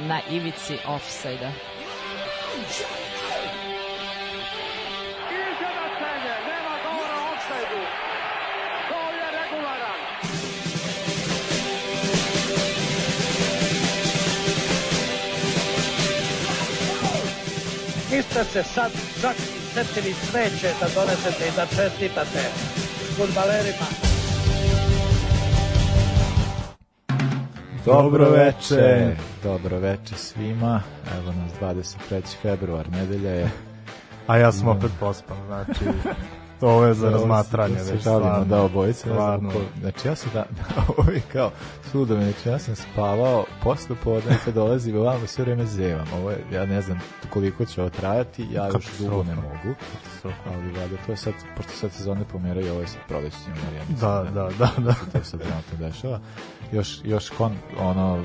na ivici offside-a. niste se sad čak i setili sveće da donesete i da čestitate futbalerima. Dobro veče, dobro veče svima. Evo nas 23. februar, nedelja je. A ja sam opet pospan, znači Ovo je za razmatranje da, već stvarno. Da, obojice. Stvarno. Znači ja sam da, da ovo je kao sudovi, znači ja sam spavao posle podne kad dolazim ovamo sve vreme zevam. Ovo je, ja ne znam koliko će ovo trajati, ja još dugo ne mogu. Ali vada, to je sad, pošto sad sezone pomeraju, ovo je sad prolećnje Marijana. Da, da, da, da. To se trenutno dešava. Još, još kon, ono,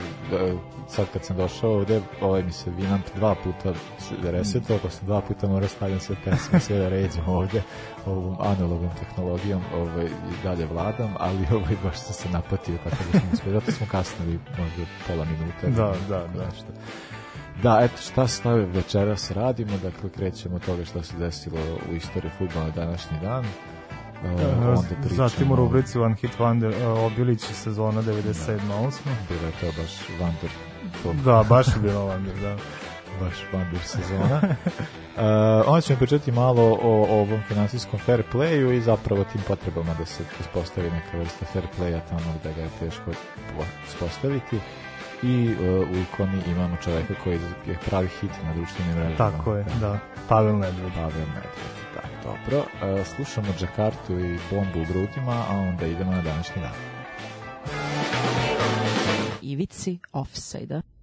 sad kad sam došao ovde, ovaj mi se Vinamp dva puta resetao, pa sam dva puta morao stavljam sve pesme, sve da ređem ovde ovom analogom tehnologijom ovaj, i dalje vladam, ali ovaj, baš sam se napatio kako da smo uspeli. Zato smo kasnili možda pola minuta. Da, da, da. Nešto. Da, eto šta se nove večeras radimo, dakle krećemo od toga šta se desilo u istoriji futbola današnji dan. Uh, onda pričamo... Zatim u rubrici One Hit Wonder uh, Obilić sezona 97-8. Da, bilo je to baš Wander. Da, baš je bilo Wander, da baš Wander sezona. uh, onda ćemo pričati malo o, o ovom finansijskom fair playu i zapravo tim potrebama da se uspostavi neka vrsta fair playa tamo gde ga je teško uspostaviti i uh, u ikoni imamo čoveka koji je pravi hit na društvenim mrežama. Tako je, da. Pavel Nedved. Pavel Nedved, da. Dobro, uh, slušamo Džakartu i bombu u grudima, a onda idemo na današnji dan. Ivici offside-a.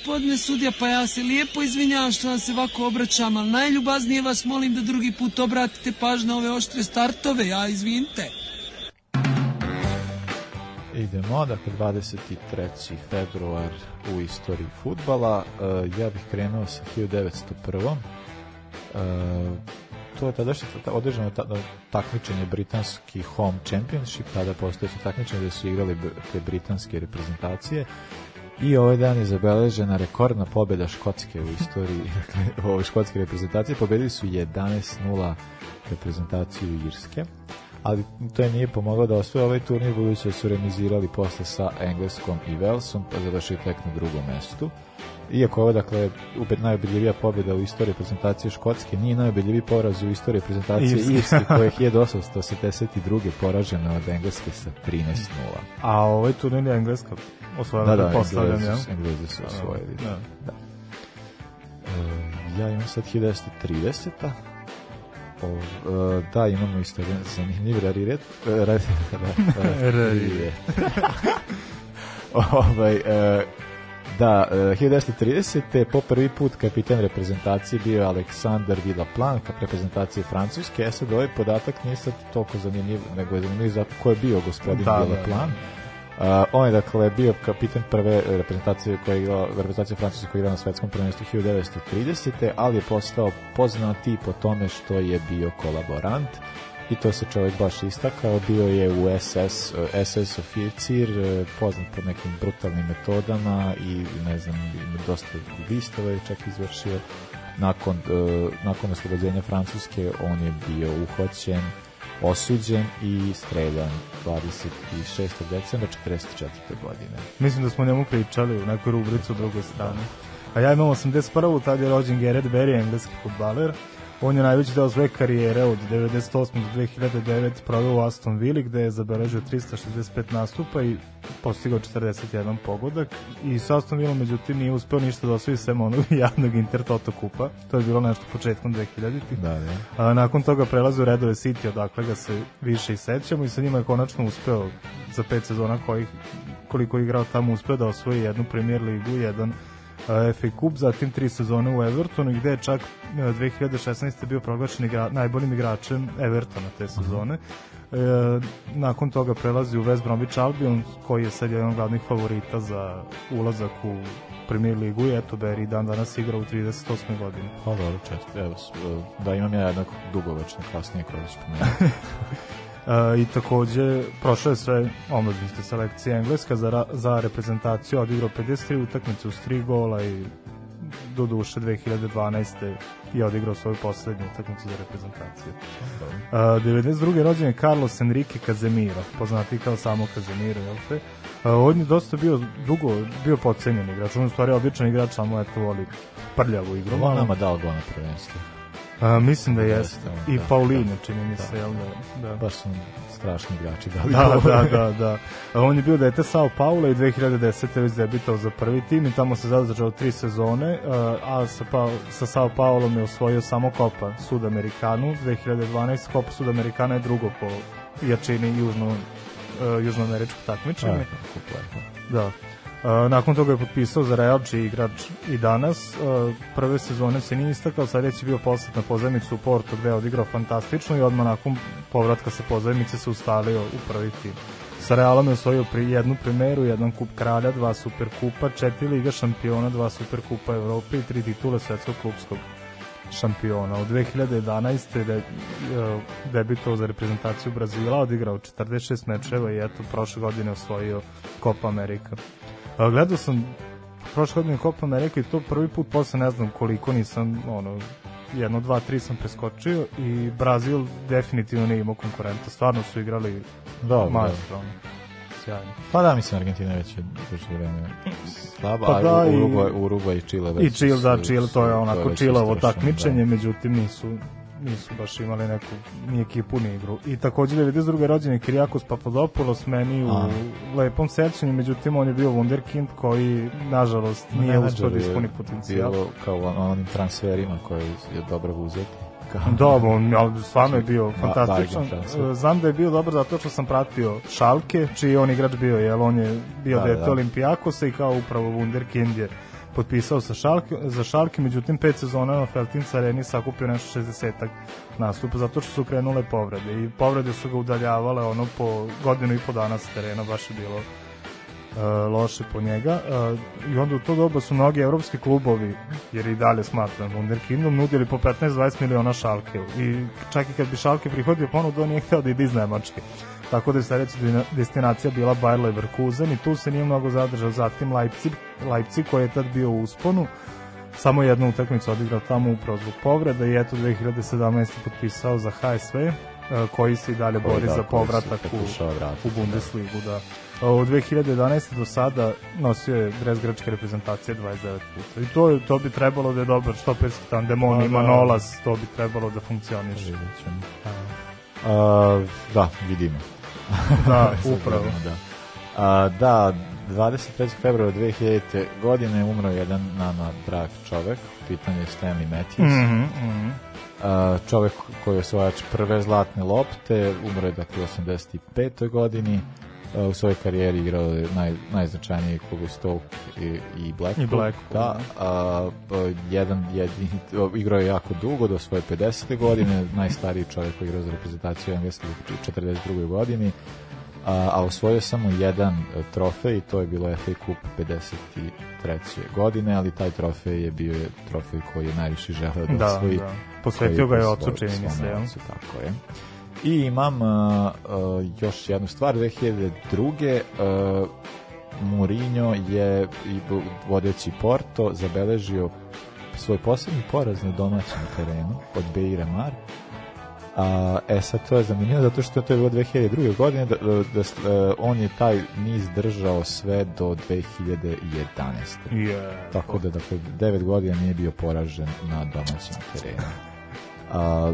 Gospodine sudija, pa ja se lijepo izvinjavam što vam se ovako obraćam, ali najljubaznije vas molim da drugi put obratite pažnju na ove oštre startove, ja izvinite. Idemo, dakle 23. februar u istoriji futbala. Uh, ja bih krenuo sa 1901. Uh, to je tada što je održano ta, takmičenje britanski home championship, tada postoje su takmičenje gde su igrali te britanske reprezentacije i ovaj dan je zabeležena rekordna pobjeda Škotske u istoriji dakle, škotske reprezentacije. Pobedili su 11-0 reprezentaciju Irske ali to je nije pomoglo da osvoje ovaj turnir budući da su remizirali posle sa Engleskom i Velsom pa završili tek na drugom mestu. Iako ovo, dakle, upet najobidljivija pobjeda u istoriji prezentacije Škotske, nije najobidljiviji poraz u istoriji prezentacije Irske, Irske koja je 1882. poražena od Engleske sa 13-0. A ovaj turnir je Engleska osvojila, da, da, Englezi, ja? Englezi su osvojili. Da. da. E, ja imam sad 1930 O, uh, da, imamo isto jedan zanimljiv rariret. Rariret. ovaj, uh, da, uh, 1930. po prvi put kapitan reprezentacije bio Aleksandar Villaplan, kap reprezentacije Francuske. E sad ovaj podatak nije sad toliko zanimljiv, nego je zanimljiv za ko je bio gospodin da, Villaplan. Da, da Uh, on je dakle bio kapitan prve reprezentacije koja je igrala, reprezentacije Francuske koja je igrala na svetskom prvenstvu 1930. ali je postao poznati po tome što je bio kolaborant i to se čovjek baš istakao, bio je u SS, SS oficir, poznat po nekim brutalnim metodama i ne znam, dosta ubistava je čak izvršio. Nakon, nakon oslobođenja Francuske on je bio uhoćen, osuđen i streljan 26. decembra 44. godine. Mislim da smo njemu pričali u nekoj rubricu u drugoj strani. A ja imam 81. tad je rođen Gerard Berry, engleski futbaler. On je najveći deo svoje karijere od 98. do 2009 proveo u Aston Villa gde je zabeležio 365 nastupa i postigao 41 pogodak i sa Aston Villa međutim nije uspeo ništa da osvoji sem onog javnog Intertoto kupa. To je bilo nešto početkom 2000 Da, da. A, nakon toga prelazi u redove City odakle ga se više i sećamo i sa njima je konačno uspeo za pet sezona kojih koliko je igrao tamo uspeo da osvoji jednu Premier ligu, jedan FA Cup, zatim tri sezone u Evertonu gde je čak 2016. bio proglašen igra, najboljim igračem Evertona te sezone. E, nakon toga prelazi u West Bromwich Albion koji je sad jedan od glavnih favorita za ulazak u Premier ligu i eto Berry dan danas igra u 38. godini. Pa dobro, često. Evo, da imam ja jednog dugovečno kasnije koje spomenuo. Uh, i takođe prošao je sve omladinske selekcije Engleska za, za reprezentaciju, odigrao 53 utakmice uz 3 gola i do duše 2012. je odigrao svoju poslednju utakmicu za reprezentaciju. Uh, 92. rođen je Carlos Enrique Casemiro, poznati kao samo Casemiro, jel te? Uh, on je dosta bio dugo, bio pocenjen igrač, on je stvari običan igrač, samo eto voli prljavu igru. On nama dao go na prvenstvo. A, mislim da jeste. I da, Paulino, da, čini mi se, da. jel da? da. Baš su strašni igrači. Da, da, da, da, da. On je bio dete Sao Paula i 2010. već debitao za prvi tim i tamo se zadržao tri sezone, a sa, pa, sa Sao Paulom je osvojio samo Copa Sudamericanu, 2012. Copa Sudamericana je drugo po jačini južno, južnoameričkog takmičenja. Da. Nakon toga je potpisao za Real, čiji igrač i danas. Prve sezone se nije istakao, sad je bio poslet na pozajmicu u Porto gde je odigrao fantastično i odmah nakon povratka sa pozajmice se ustalio u prvi tim. Sa Realom je osvojio pri jednu primeru, jedan kup kralja, dva super kupa, četiri liga šampiona, dva super kupa Evrope i tri titule svetskog klubskog šampiona. U 2011. De, uh, debitovao za reprezentaciju Brazila, odigrao 46 mečeva i eto, prošle godine osvojio Copa Amerika. Gledao sam prošle godine Copa Amerika i to prvi put posle ne znam koliko nisam ono jedno, dva, tri sam preskočio i Brazil definitivno nije imao konkurenta. Stvarno su igrali Dobro, majstro. Sjajno. Pa da, mislim, Argentina već je duže vreme slaba, pa da, a Uruguay, Uruguay i Chile već I Chile, da, Chile, to je onako Chileovo takmičenje, da. međutim nisu nisu baš imali neku ni ekipu ni igru. I takođe 92. rođen je Kiriakos Papadopoulos meni u A. lepom sećanju, međutim on je bio wunderkind koji nažalost nije uspio da ispuni potencijal. Bilo kao on, onim transferima koji je dobro uzeti. kao. Da, on, ali stvarno je bio fantastičan. E, Znam da je bio dobar zato što sam pratio Šalke, čiji on igrač bio, jer on je bio Da, da, dete da. Olimpijakosa i kao upravo Wunderkind je potpisao sa Šalke, za Šalke, međutim pet sezona na Feltinca areni sakupio nešto 60 nastupa, zato što su krenule povrede i povrede su ga udaljavale ono po godinu i po dana sa terena, baš je bilo e, loše po njega e, i onda u to doba su mnogi evropski klubovi jer i dalje smatram Wunderkindom nudili po 15-20 miliona šalke i čak i kad bi šalke prihodio ponudu on nije hteo da ide iz Nemačke tako da je sledeća destinacija bila Bayer Leverkusen i tu se nije mnogo zadržao zatim Leipzig, Leipzig koji je tad bio u usponu samo jednu utakmicu odigrao tamo upravo zbog povreda i eto 2017. potpisao za HSV e, koji se i dalje bori da, za povratak u, u Bundesligu, da. Od 2011. do sada nosio je dres grčke reprezentacije 29 puta. I to, to bi trebalo da je dobar štoperski tandem, on Pa ima da. Nolas, to bi trebalo da funkcioniše. Vidjet ćemo. A, da, vidimo. Da, upravo. vidimo, Da. A, da, 23. februara 2000. godine umro jedan nama drag čovek, pitanje je Stanley Matthews. Mhm, mhm. A, čovek koji je osvajač prve zlatne lopte, umro je dakle u 85. godini. A, u svojoj karijeri igrao naj, najznačajniji klub Stoke i, i Blackpool. I Blackpool, Da, a, a, jedan jedini, igrao je jako dugo, do svoje 50. godine, najstariji čovjek koji igrao za reprezentaciju Engleske u 42. godini, a, a osvojio samo jedan e, trofej i to je bilo FA Cup 53. godine, ali taj trofej je bio je trofej koji je najviše želeo da, Da, osvoji. da. Posvetio ga je ocu, čini mi se, tako je. I imam uh, uh, još jednu stvar, 2002. Uh, Mourinho je i vodeći Porto zabeležio svoj posljednji poraz na domaćem terenu od Beira Mar. A, e sad to je zanimljivo zato što to je bilo 2002. godine da, da, da e, on je taj niz držao sve do 2011. Je. Tako da, dakle, 9 godina nije bio poražen na domaćem terenu. A,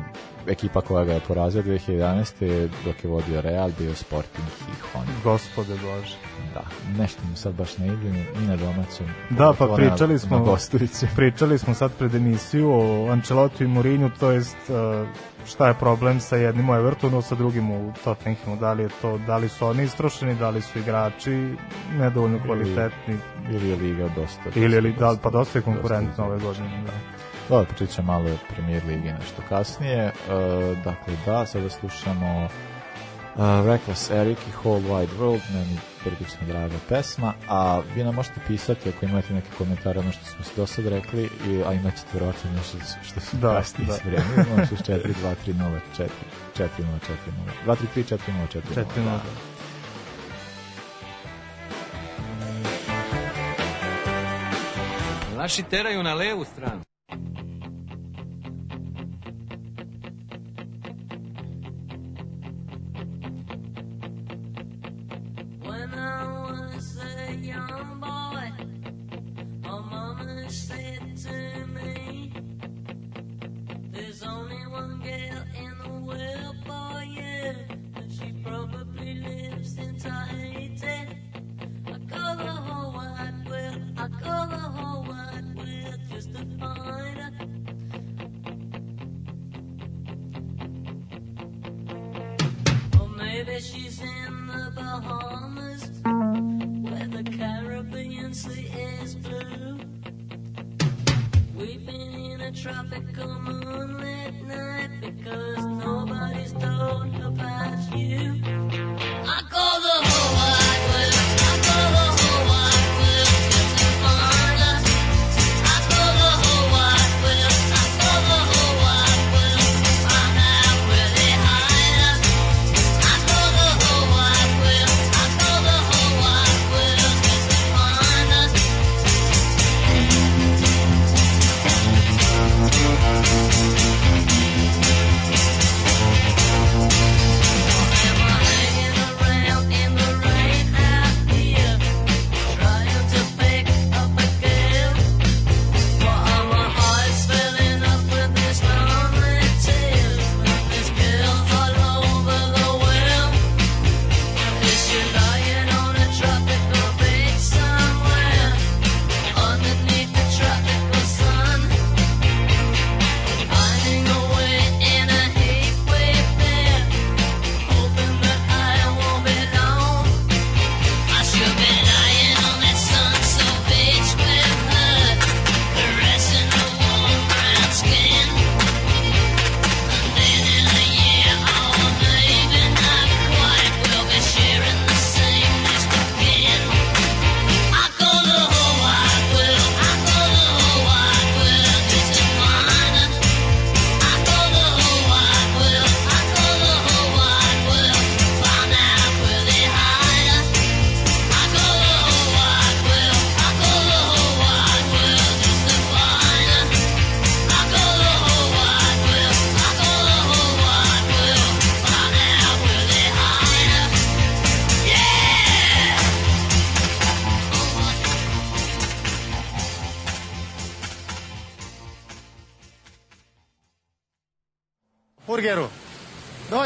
ekipa koja ga je porazila 2011. je, dok je vodio Real, bio Sporting Gijón. Gospode Bože. Da, nešto mu sad baš ne ide, ni- na domaćem. Da, pa na- pričali smo Na pričali smo sad pred emisiju o Ancelotti i Mourinho, to jest uh, šta je problem sa jednim u Evertonu, sa drugim u Tottenhamu, da li je to, da li su oni istrošeni, da li su igrači nedovoljno kvalitetni, Ili je Liga dosta. ili je li, dosta- da, pa dosta je konkurentno ove godine. Da. Dobro, pričat ćemo malo o premier ligi nešto kasnije. E, dakle, da, sada slušamo uh, Reckless Eric i Whole Wide World, meni prilično draga pesma, a vi nam možete pisati ako imate neke komentare ono što smo se do sad rekli, i, a imat ćete vjerojatno nešto što su Da, kasnije da. s vremena, 064 230 4 4040 233 4040 Četiri da. nula. Naši teraju na levu stranu. Thank you.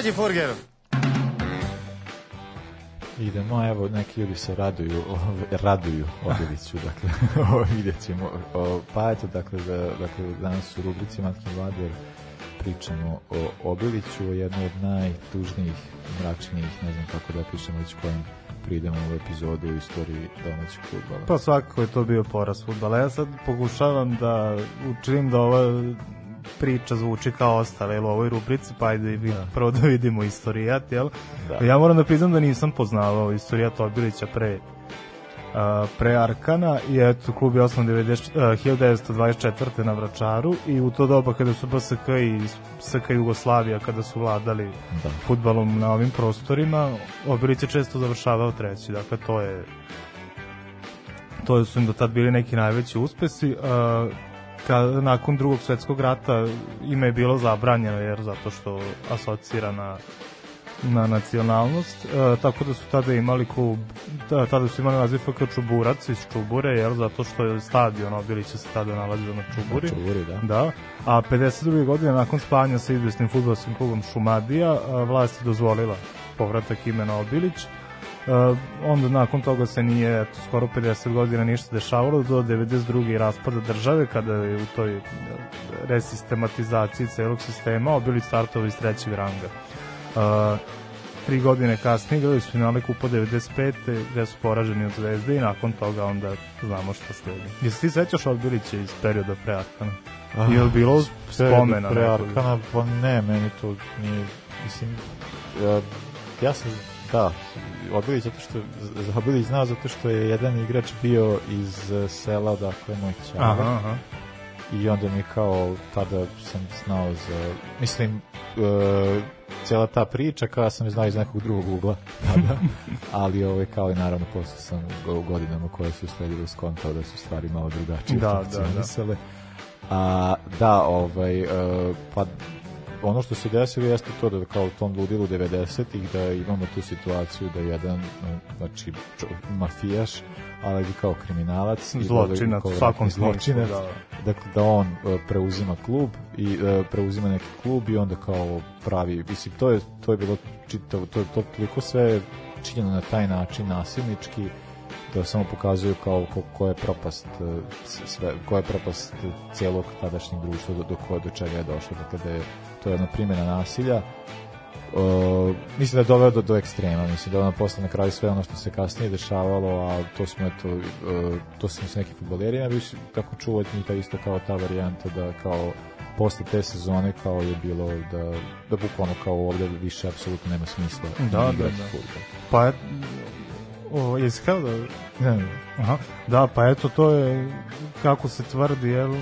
Dođi Furgeru. Idemo, evo, neki ljudi se raduju, ove, raduju Obiliću, dakle, ovo vidjet ćemo. O, pa eto, dakle, da, dakle, danas u rubrici Matkin Vader pričamo o Obiliću, o jednoj od najtužnijih, mračnijih, ne znam kako da pišemo već kojim pridemo u epizodu u istoriji domaćeg futbala. Pa svakako je to bio poraz futbala. Ja sad pokušavam da učinim da ova priča zvuči kao ostale jel, u ovoj rubrici, pa ajde vi, da. prvo da vidimo istorijat, jel? Da. Ja moram da priznam da nisam poznavao istorijat Obilića pre Uh, pre Arkana i eto klub je osnovan 90, uh, 1924. na Vračaru i u to doba kada su BSK i SK Jugoslavija kada su vladali Da. futbalom na ovim prostorima Obilić je često završavao treći dakle to je to su im do tad bili neki najveći uspesi uh, ka, nakon drugog svetskog rata ime je bilo zabranjeno jer zato što asocira na na nacionalnost, e, tako da su tada imali klub, da, tada su imali naziv FK Čuburac iz Čubure, jer zato što je stadion Obilića se tada nalazio na Čuburi. Na Čuburi, da. Da, a 52. godine nakon spajanja sa izvesnim futbolskim klubom Šumadija, a, vlast je dozvolila povratak imena Obilić, Uh, onda nakon toga se nije eto, skoro 50 godina ništa dešavalo do 92. raspada države kada je u toj e, resistematizaciji celog sistema Obilić startovao iz trećeg ranga. Uh, tri godine kasnije igrali su finale Kupa 95. gde su poraženi od Zvezde i nakon toga onda znamo šta sledi. Jesi ti sećaš Odbilića iz perioda pre Arkana? Ah, Je li bilo spomena? Pre? Arkana, pa ne, meni to nije, mislim, ja, ja sam, da, Obilić zato što, Obilić znao zato što je jedan igrač bio iz eh, sela, dakle, moj ćao. Aha, aha. I onda mi kao, tada sam znao za, mislim, e, cijela ta priča kao sam je znao iz nekog drugog ugla tada, ali ove, kao i naravno posle sam u godinama koje su sledile skontao da su stvari malo drugačije Da, da, da. funkcionisale. A, da, ovaj, e, pa ono što se desilo jeste to da kao u tom ludilu 90-ih da imamo tu situaciju da jedan e, znači mafijaš ali kao kriminalac i Zločinac, u svakom zločinac, da. dakle da on e, preuzima klub i e, preuzima neki klub i onda kao pravi mislim to je to je bilo čitavo to je to toliko sve činjeno na taj način nasilnički da samo pokazuju kao ko, ko je propast sve ko je propast celog tadašnjeg društva do, do koje do čega je došlo dakle da je to je jedna primjena nasilja Uh, mislim da je doveo do, do ekstrema, mislim da je ono posle na kraju sve ono što se kasnije dešavalo, a to smo eto, uh, to su se neki futboleri, ja bih kako čuo od njih, isto kao ta varijanta da kao posle te sezone kao je bilo da, da bukvalno kao ovde više apsolutno nema smisla Da, da, da. fudbal. Pa je, o, jesi kao da... Ne, ne. Aha, da, pa eto, to je, kako se tvrdi, jel,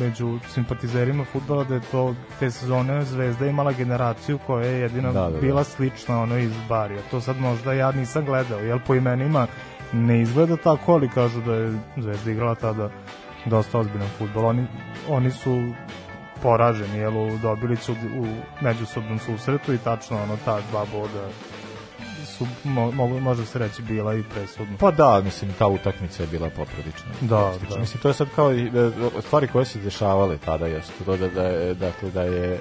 među simpatizerima futbala, da je to te sezone Zvezda imala generaciju koja je jedina Da, da, da. bila slična ono iz Barija. To sad možda ja nisam gledao, jel, po imenima ne izgleda tako, ali kažu da je Zvezda igrala tada dosta ozbiljan futbol. Oni, oni su poraženi, jel, dobili su u međusobnom susretu i tačno ono ta dva boda su, mo, mogu, može se reći, bila i presudna. Pa da, mislim, ta utakmica je bila poprilična. Da, da. Mislim, to je sad kao i, e, stvari koje se dešavale tada, jesu to da, da, je, dakle, da je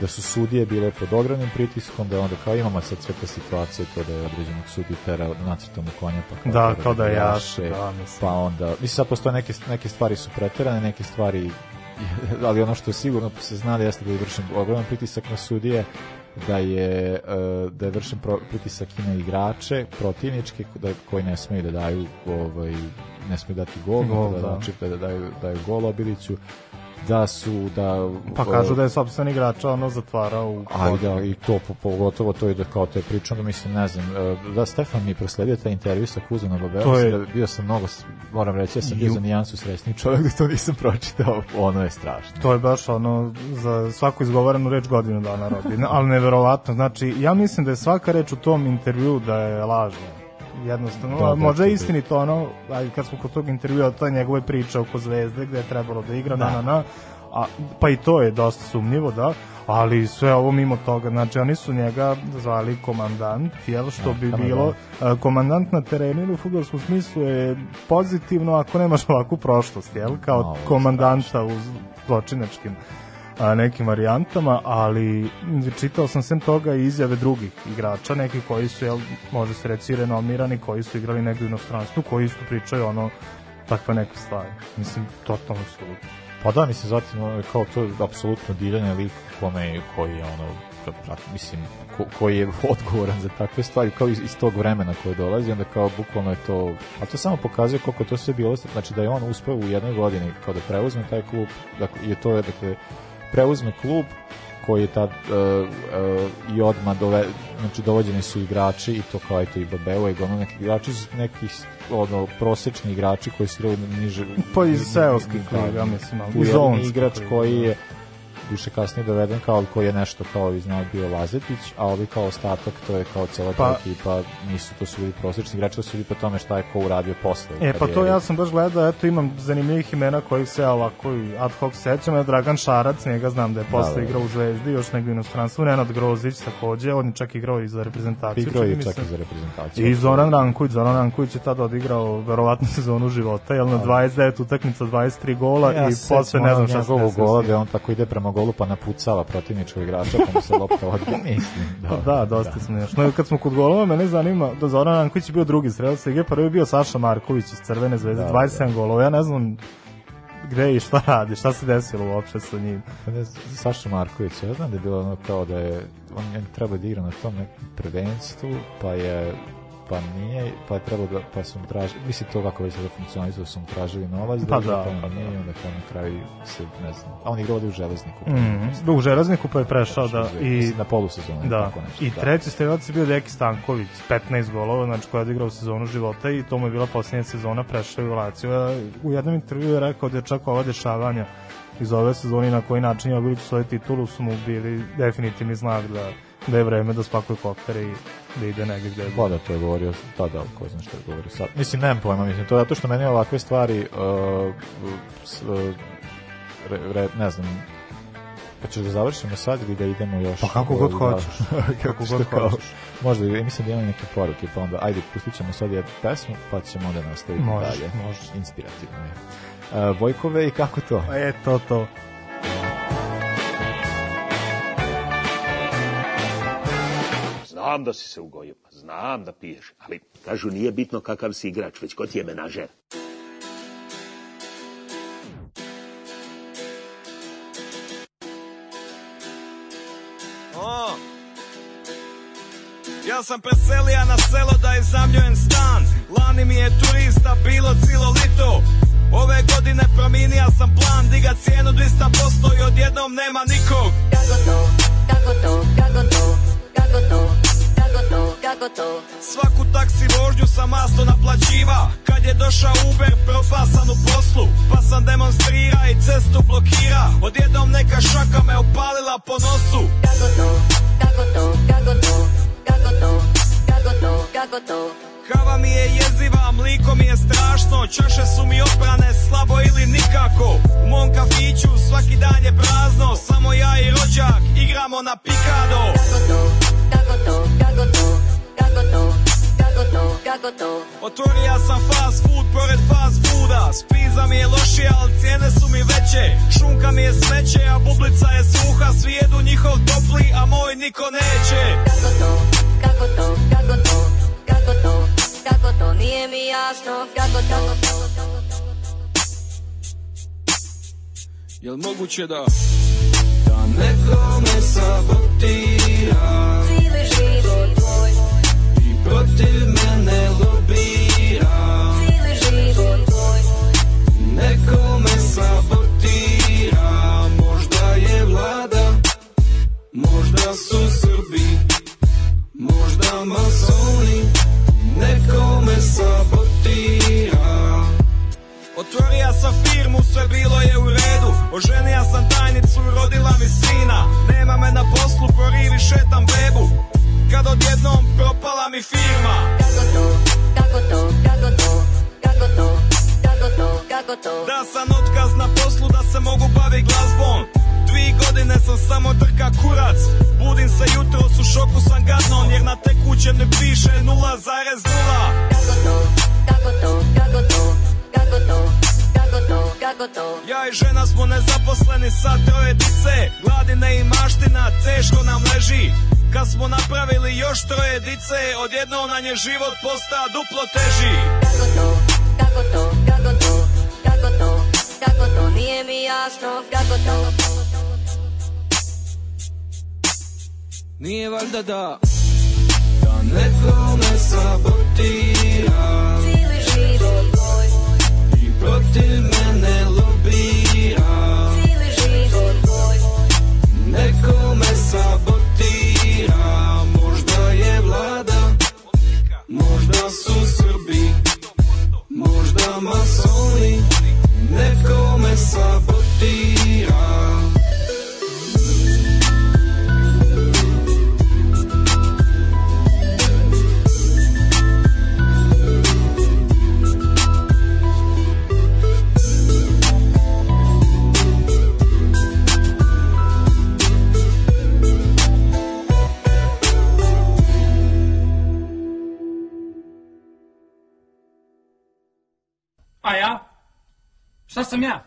da su sudije bile pod ogromnim pritiskom, da onda kao imamo sad sve te situacije, to da je određenog sudiju tera nacrtom u konja, pa kao, Da, tera kao da je jaše, da, mislim. pa onda, mislim sad postoje neke, neke stvari su preterane, neke stvari ali ono što je sigurno se zna da jeste da je vršen ogroman pritisak na sudije, da je e, da je vršen pritisak i na igrače protivničke da, koji ne smeju da daju ovaj ne smeju dati gol, Gol, da, da. znači da daju daju gol Obiliću da su da Pa kažu da je sopstven igrača ono zatvarao u Ali da, i to po- pogotovo to je da kao to je priča, da mislim, ne znam, e, da Stefan mi prosledio taj intervju sa Kuzanom Babelom, To je- da bio sam mnogo, moram reći, ja sam bio za nijansu sresni čovjek da to nisam pročitao, ono je strašno. To je baš ono za svaku izgovorenu reč godinu dana rodi, ali neverovatno. Znači, ja mislim da je svaka reč u tom intervju da je lažna. Jednostavno, Da, da, možda je to- istinito ono, aj kad smo kod tog intervjua, to je njegove priče oko zvezde gde je trebalo da igra, Da. na, na, na, a, pa i to je dosta sumnjivo, da, ali sve ovo mimo toga, znači oni su njega zvali komandant, jel, što bi tamo bilo, a, komandant na terenu ili u futbolskom smislu je pozitivno ako nemaš ovakvu prošlost, jel, kao komandanta u zločinačkim a, nekim varijantama, ali čitao sam sem toga i izjave drugih igrača, neki koji su, jel, može se reći, renomirani, koji su igrali negdje u inostranstvu, koji isto pričaju ono, takve neke stvari. Mislim, totalno su Pa da, mislim, zatim, kao to je apsolutno divljanje lik kome, koji je ono, pra- mislim, ko, koji je odgovoran za takve stvari, kao iz, iz tog vremena koje dolazi, onda kao bukvalno je to, a to samo pokazuje koliko to sve bilo, znači da je on uspeo u jednoj godini kao da preuzme taj klub, dakle, je to dakle, preuzme klub koji je tad uh, uh, i odmah dove, znači dovođeni su igrači i to kao eto i Babeo i ono neki igrači su nekih ono prosečni igrači koji su igrali niže Pa iz seoskih liga, mislim, ali igrač koji da. je više kasnije doveden kao koji je nešto kao iz nas bio Lazetić, a ovi kao ostatak to je kao cela Pa- ekipa, nisu to su bili prosječni igrači, to su bili po tome šta je ko uradio posle. E, pa to ja sam baš gledao, eto imam zanimljivih imena kojih se ja ovako i ad hoc sećam, je Dragan Šarac, njega znam da je posle da, da. igrao u Zvezdi, još negdje u inostranstvu, Nenad Grozić takođe, on je čak igrao i za reprezentaciju. igrao je čak i za reprezentaciju. I Zoran Ranković, Zoran Ranković je tada odigrao verovatno sezonu života, jel na 29 utakmica, 23 gola Ja i posle ne znam šta se gola njim. on tako ide prema golu pa napucava protivničkog igrača pa mu se lopta odbije, mislim. Pa da, dosta da. smiješno. Kad smo kod golova, mene zanima da Zoran Ranković je bio drugi strelac lige, prvi je bio Saša Marković iz Crvene zvezde, Da, 27 golova. Ja ne znam gde i šta radi, šta se desilo uopšte sa njim. Pa ne, Saša Marković, ja znam da je bilo ono kao da je, on je trebao da igra na tom nekom prvenstvu, pa je pa nije, pa je trebalo da, pa su mu tražili, mislim to kako već da funkcionalizuje, su mu tražili novac, Pa da, da, pa pa nije, i onda kao na kraju se, ne znam, a on je igrao ovde u Železniku. Mm, u Železniku pa je prešao da i Mislim, na polusezonu, da. tako nešto. I da. treći strelac je bio Deki Stanković, 15 golova, znači koja je odigrao sezonu života i to mu je bila posljednja sezona, prešao je u Laciju. U jednom intervju je rekao da je čak ova dešavanja iz ove sezone i na koji način je obilić svoju titulu su mu bili definitivni znak da, da je vreme da spakuje koptere i da ide negdje gde Pa da, to je govorio, da, da, ko zna što je govorio sad. Mislim, nemam pojma, mislim, to je zato što meni ovakve stvari, uh, s, uh, re, re, ne znam, pa ćeš da završimo sad ili da idemo još? Pa kako god hoćeš. kako god hoćeš. Možda, mislim da imam neke poruke, pa onda, ajde, pustit ćemo sad jednu pesmu, pa ćemo onda nastaviti dalje. može. Inspirativno je. Uh, Vojkove i kako to? Pa je to to. Znam da si se ugojio, pa znam da piješ, ali kažu nije bitno kakav si igrač, već ko ti je menažer. O, ja sam preselija na selo da iznajmljujem stan. Lani mi je turista bilo cilo lito. Ove godine promijenija sam plan. Diga cijenu 200% i odjednom nema nikog. Kako to, kako to, kako to, kako to, kako to, Svaku taksi vožnju sam masno naplaćiva. Kad je došao Uber propasan u poslu. Pa sam demonstrira i cestu blokira. Odjednom neka šaka me opalila po nosu. Kako to, kako to, kako to, kako to, kako to, kako to? Kava mi je jeziva, mliko mi je strašno. Čaše su mi oprane slabo ili nikako. U mom kafiću svaki dan je prazno. Samo ja i rođak igramo na pikado. Kako to, kako to, kako to, kako to, kako to, kako to Otvoria sam fast food pored fast fooda Spiza mi je lošija, ali cijene su mi veće Šunka mi je smeće, a bublica je suha Svi jedu njihov topli, a moj niko neće Kako to, kako to, kako to, kako to, kako to Nije mi jasno, kako to, kako to Jel moguće da Da nekome sabotira Cijeli život protiv mene lobira. Cijeli život tvoj. Nekome sabotira. Možda je vlada Možda su Srbi Možda masoni. Nekome sabotira. Otvoria sam firmu, sve bilo je u redu. Oženija sam tajnicu, rodila mi sina. Nema me na poslu, po rivi šetam bebu Kad odjednom propala mi firma Kako to, kako to, kako to, kako to, kako to, kako to Da sam otkaz na poslu, da se mogu baviti glazbom Dvi godine sam samo drka kurac Budim se jutro, u šoku sam gadnon Jer na tekućem ne piše 0,0 Kako to, kako to, kako to, kako to, kako to, kako to Ja i žena smo nezaposleni sa troje dice Gladine i maština teško nam leži Kad smo napravili još troje dice Odjednom nam je život posta duplo teži. Kako to, kako to, kako to, kako to, kako to, nije mi jasno, kako to. Nije valjda da Da neko me sabotira. Cijeli život moj, I protiv mene lobira. Cijeli život moj, Neko Su Srbi Možda masoni Neko me sabotira Šta sam ja?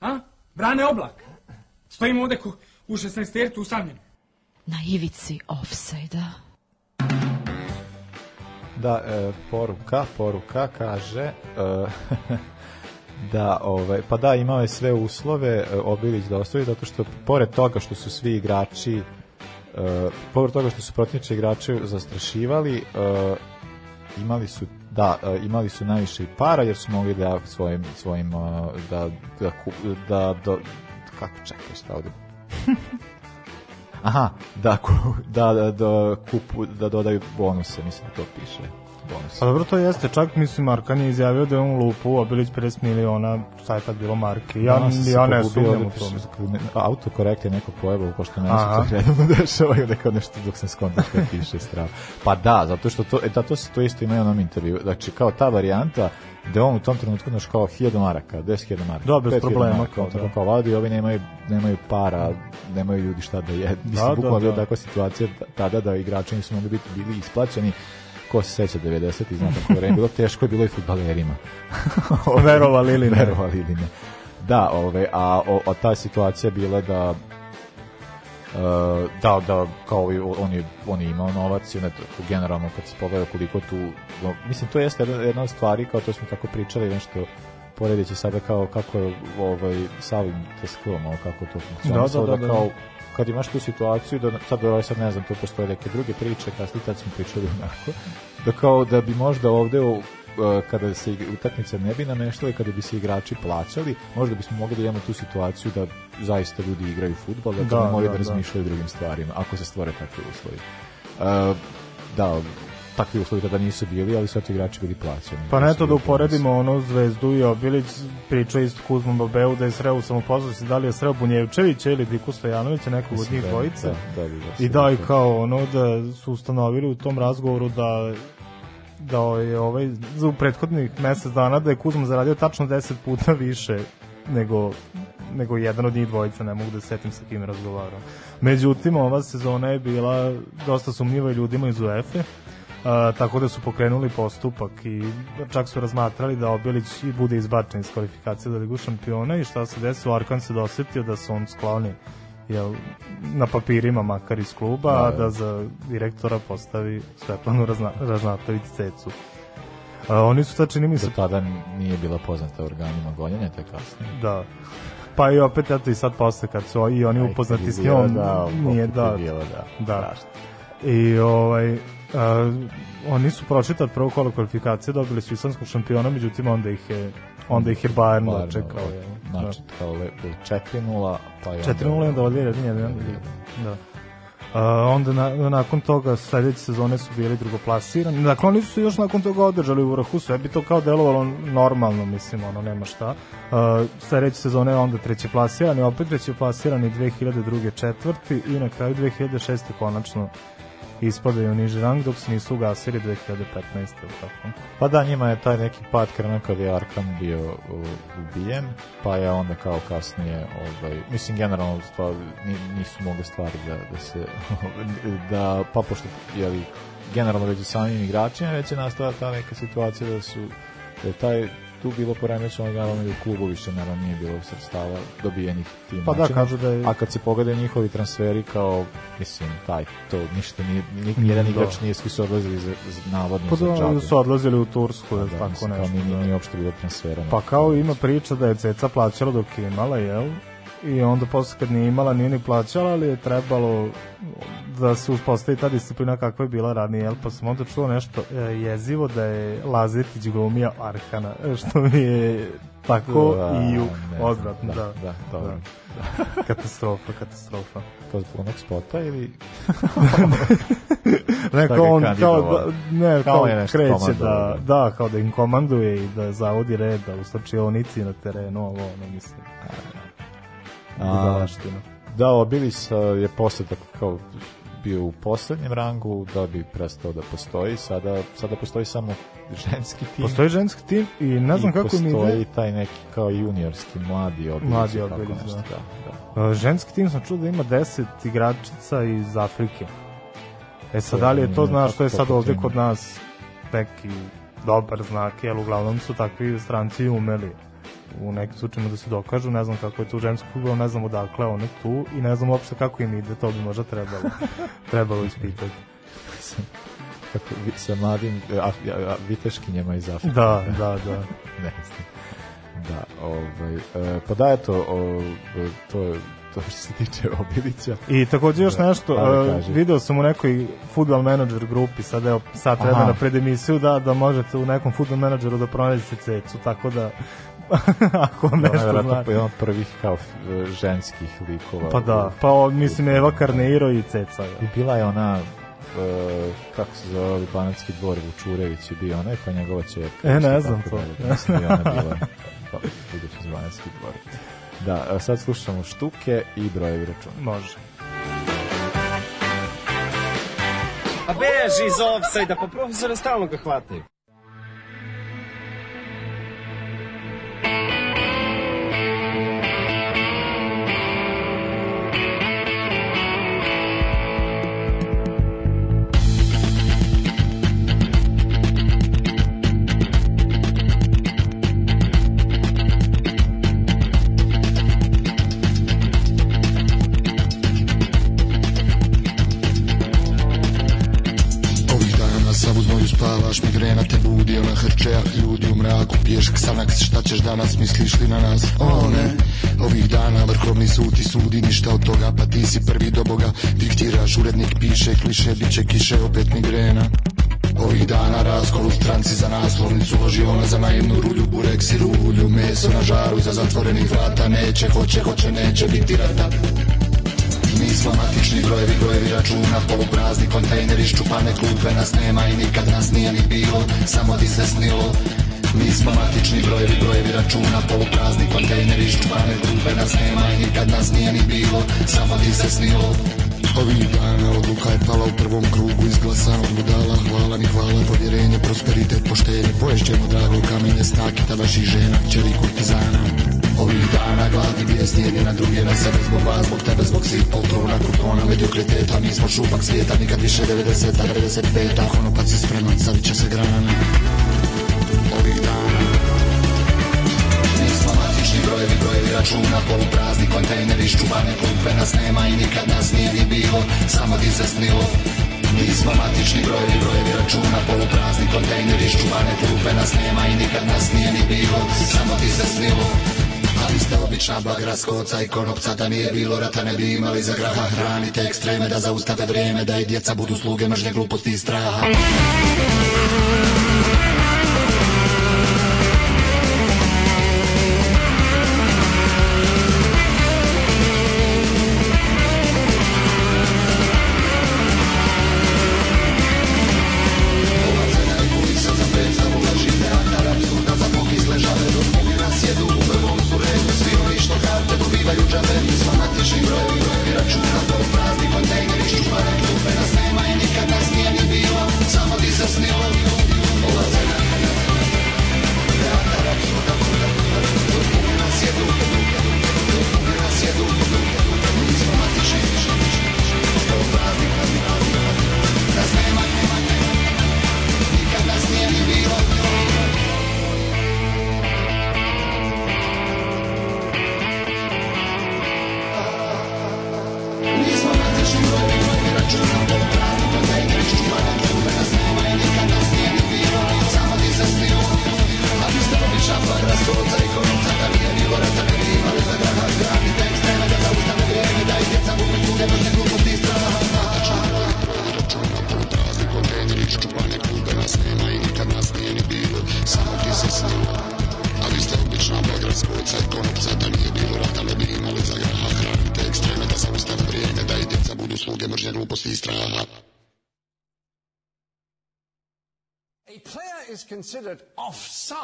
A? Brane oblak. Stojim ovde ko, u 16 tertu usamljen. Na ivici offside Da, e, poruka, poruka kaže e, da, ovaj, pa da, imao je sve uslove e, Obilić da ostavi, zato što pored toga što su svi igrači e, pored toga što su protivnički igrači zastrašivali e, imali su da, e, imali su najviše para jer su mogli da svojim, svojim e, da, da, da, do, kako čekaj šta ovde Aha, da, da, da, da, kupu, da dodaju bonuse, mislim da to piše. Bonuse. Pa dobro, to jeste. Čak, mislim, Markan je izjavio da je on lupu, Obilić 50 miliona, šta je tad bilo marke. Ja, sam se ja ne pogubio sumnjam u tome. Autokorekt je neko pojebao, pošto meni se Aha. to redovno dešava i kao nešto dok sam skontao što piše strava. Pa da, zato što to, e, da, to se to isto ima i u onom intervju. Znači, kao ta varijanta, da on u tom trenutku znaš kao 1000 maraka, 10.000 maraka. Da, bez 5.000 problema, maraka, kao tako da. kao vadi, ovi nemaju, nemaju para, nemaju ljudi šta da je. Mislim, da, bukvalno bila da. takva situacija tada da igrači nisu mogli biti bili isplaćeni ko se seća 90 i zna kako je vreme bilo teško je bilo i fudbalerima. Verovali ili ne. Verovali ili ne. Da, ove, a, o, a ta situacija je bila da Uh, da, da, kao ovi, on je, on je imao novac i onda to- generalno kad se pogleda koliko tu, no, mislim to jeste jedna, jedna od stvari, kao to smo tako pričali, nešto poredeći sada kao kako je ovaj, Savim Tesklom, ovo kako to funkcionisalo, Da, da, da, da, kao da. Kad imaš tu situaciju, da sad, ovaj, sad ne znam, to postoje neke druge priče, kasnije tad smo pričali onako, da kao da bi možda ovde u, e, kada se utakmice ne bi nameštale, kada bi se igrači plaćali, možda bismo mogli da imamo tu situaciju da zaista ljudi igraju fudbal, da, Da, ne moraju da, da, da. razmišljaju o drugim stvarima, ako se stvore takvi uslovi. E, da, takvi uslovi tada nisu bili, ali su ti igrači bili plaćeni. Pa ne to da bili uporedimo ono Zvezdu i Obilić, priča isto Kuzmom Babeu da je sreo u samopoznanosti, da li je sreo Bunjevčevića ili Diku Stojanovića, nekog od njih da- dvojice. da, da bi ga I da, i sigurno. kao ono da su ustanovili u tom razgovoru da da je ovaj za u prethodnih mesec dana da je Kuzma zaradio tačno 10 puta više nego nego jedan od njih dvojica, ne mogu da se setim sa kim je razgovarao. Međutim, ova sezona je bila dosta sumnjiva ljudima iz UEFA, a, tako da su pokrenuli postupak i čak su razmatrali da Obilić i bude izbačen iz kvalifikacije za ligu šampiona i šta se desilo, Arkan se dosetio da se on skloni jel, na papirima makar iz kluba, Da, a da. da za direktora postavi Svetlanu Razna, Ražnatović Cecu. A, oni su sad čini mi se Do tada nije bila poznata organima gonjenja, te kasnije. Da. Pa i opet, eto i sad posle kad su i oni Aj, upoznati je s njom, da, nije da. je bilo, da. da. Strašno. I ovaj, oni su prošli tad prvo kolo kvalifikacije, dobili su islamskog šampiona, međutim onda ih je onda ih je Bayern Bayern, dočekao. je. Znači, kao lepo 4-0, pa je 4-0 i onda valjda jedan jedan da. A, onda na, nakon toga sledeće sezone su bili drugoplasirani. Dakle, oni su još nakon toga održali u vrhu, sve bi to kao delovalo normalno, mislim, ono, nema šta. A, sledeće sezone onda treće plasirani, opet treće plasirani 2002. četvrti i na kraju 2006. konačno ispadaju u niži rang dok se nisu ugasili 2015. ili tako. Pa da, njima je taj neki pad krenuo kad je Arkham bio ubijen, pa je onda kao kasnije, ovaj, mislim generalno stvar, ni- nisu mogle stvari da, da se, da, pa pošto, jeli, generalno već samim igračima već je nastala ta neka situacija da su, da taj tu bilo poremećeno, naravno i u klubu više naravno nije bilo sredstava dobijenih tim Pa da, načinom. kažu da je- A kad se pogledaju njihovi transferi kao, mislim, taj, to ništa nije, ni, nijedan Da. igrač nije, svi su odlazili za, za navodno Pa za da, džabe. su odlazili u Tursku, da, Da, tako mislim, kao nešto. nije, da. nije uopšte bilo transfera. Pa kao ima priča da je Ceca plaćala dok je imala, jel? I onda posle kad nije imala nije ni plaćala, ali je trebalo da se uspostavi ta disciplina kakva je bila ranije, jel? Pa sam onda čuo nešto e, jezivo da je Lazetić glumija Arhana, e, što mi je tako Da, i u odvratno, da. da, dobro. katastrofa, katastrofa. To zbog onog spota ili... ne, kao on, kao, da, ne, Kao kao, je kreće da, da, kao da im komanduje i da zavodi red, da u slačionici na terenu, ovo, ono, mislim. A, Budalaština. da, Obilis je posle tako kao bio u poslednjem rangu da bi prestao da postoji. Sada, sada postoji samo ženski tim. Postoji ženski tim i ne znam I kako mi postoji ide. taj neki kao juniorski mladi Obilis. Mladi nešto, da. da. Uh, ženski tim sam čuo da ima 10 igračica iz Afrike. E sad, da li je to, znaš, što je sad ovde kod nas neki dobar znak, jer uglavnom su takvi stranci umeli u nekim slučajima da se dokažu, ne znam kako je tu ženski futbol, ne znam odakle one tu i ne znam uopšte kako im ide, to bi možda trebalo, trebalo ispitati. Kako, sa mladim a, a, viteškinjama iz Afrike. Da, da, da. ne znam. Da, ovaj, e, pa da, eto, o, to je to što se tiče Obilića. I takođe još Da, nešto, pa da uh, kaži. video sam u nekoj football manager grupi, sad evo sat vremena Aha. pred emisiju da, da možete u nekom football menadžeru da pronađete cecu, tako da ako vam Ona je nešto vjerojatno znači. jedan od prvih kao ženskih likova. Pa da, pa o, mislim Eva Karneiro i Ceca. I bila je ona e, kako se zove ovaj banatski dvor Vučurević je bio onaj pa njegova ćerka E, ne znam to. mislim da je ona bila pa, budući iz banatski dvor da, a sad slušamo štuke i brojevi računa može A beži iz offside-a, pa profesora stalno ga hvataju. Danas, misliš li na nas? O ne, ovih dana vrhovni sud ti sudi Ništa od toga, pa ti si prvi do Boga. Diktiraš, urednik piše Kliše, bit će kiše, opet migrena. Ovih dana raskol u stranci za naslovnicu Loži ona za naivnu rulju, burek i rulju Meso na žaru iza zatvorenih vrata Neće, hoće, hoće, neće biti rata. Mi smo matični brojevi, brojevi računa Poluprazni kontejneri, ščupane klupe Nas nema i nikad nas nije ni bilo Samo ti se snilo Mi smo matični brojevi, brojevi računa Poluprazni kontejneri, ščupane klupe Nas nema i nikad nas nije ni bilo Samo ti se snilo. Ovih dana odluka je pala u prvom krugu Izglasan od budala, hvala ni hvala Povjerenje, prosperitet, poštenje Poješćemo drago kamenje, snakita vaših žena Čeri kurtizana. Ovih dana gladni vijesti jedni na druge na sebe Zbog vas, zbog tebe, zbog svih poltrona Kupona, mediokriteta, mi smo šupak svijeta Nikad više 90-a, 95-a Konopac je spreman, savit će se grana brojevi, brojevi računa Poluprazni kontejneri, ščuvane klupe Nas nema i nikad nas nije ni bilo Samo ti se snilo. Mi smo matični brojevi, brojevi računa Poluprazni kontejneri, ščuvane klupe Nas nema i nikad nas nije ni bilo Samo ti se snilo. Ali ste obična bagra skoca i konopca Da nije bilo rata ne bi imali za graha. Hranite ekstreme da zaustave vrijeme Da i djeca budu sluge mržnje gluposti i straha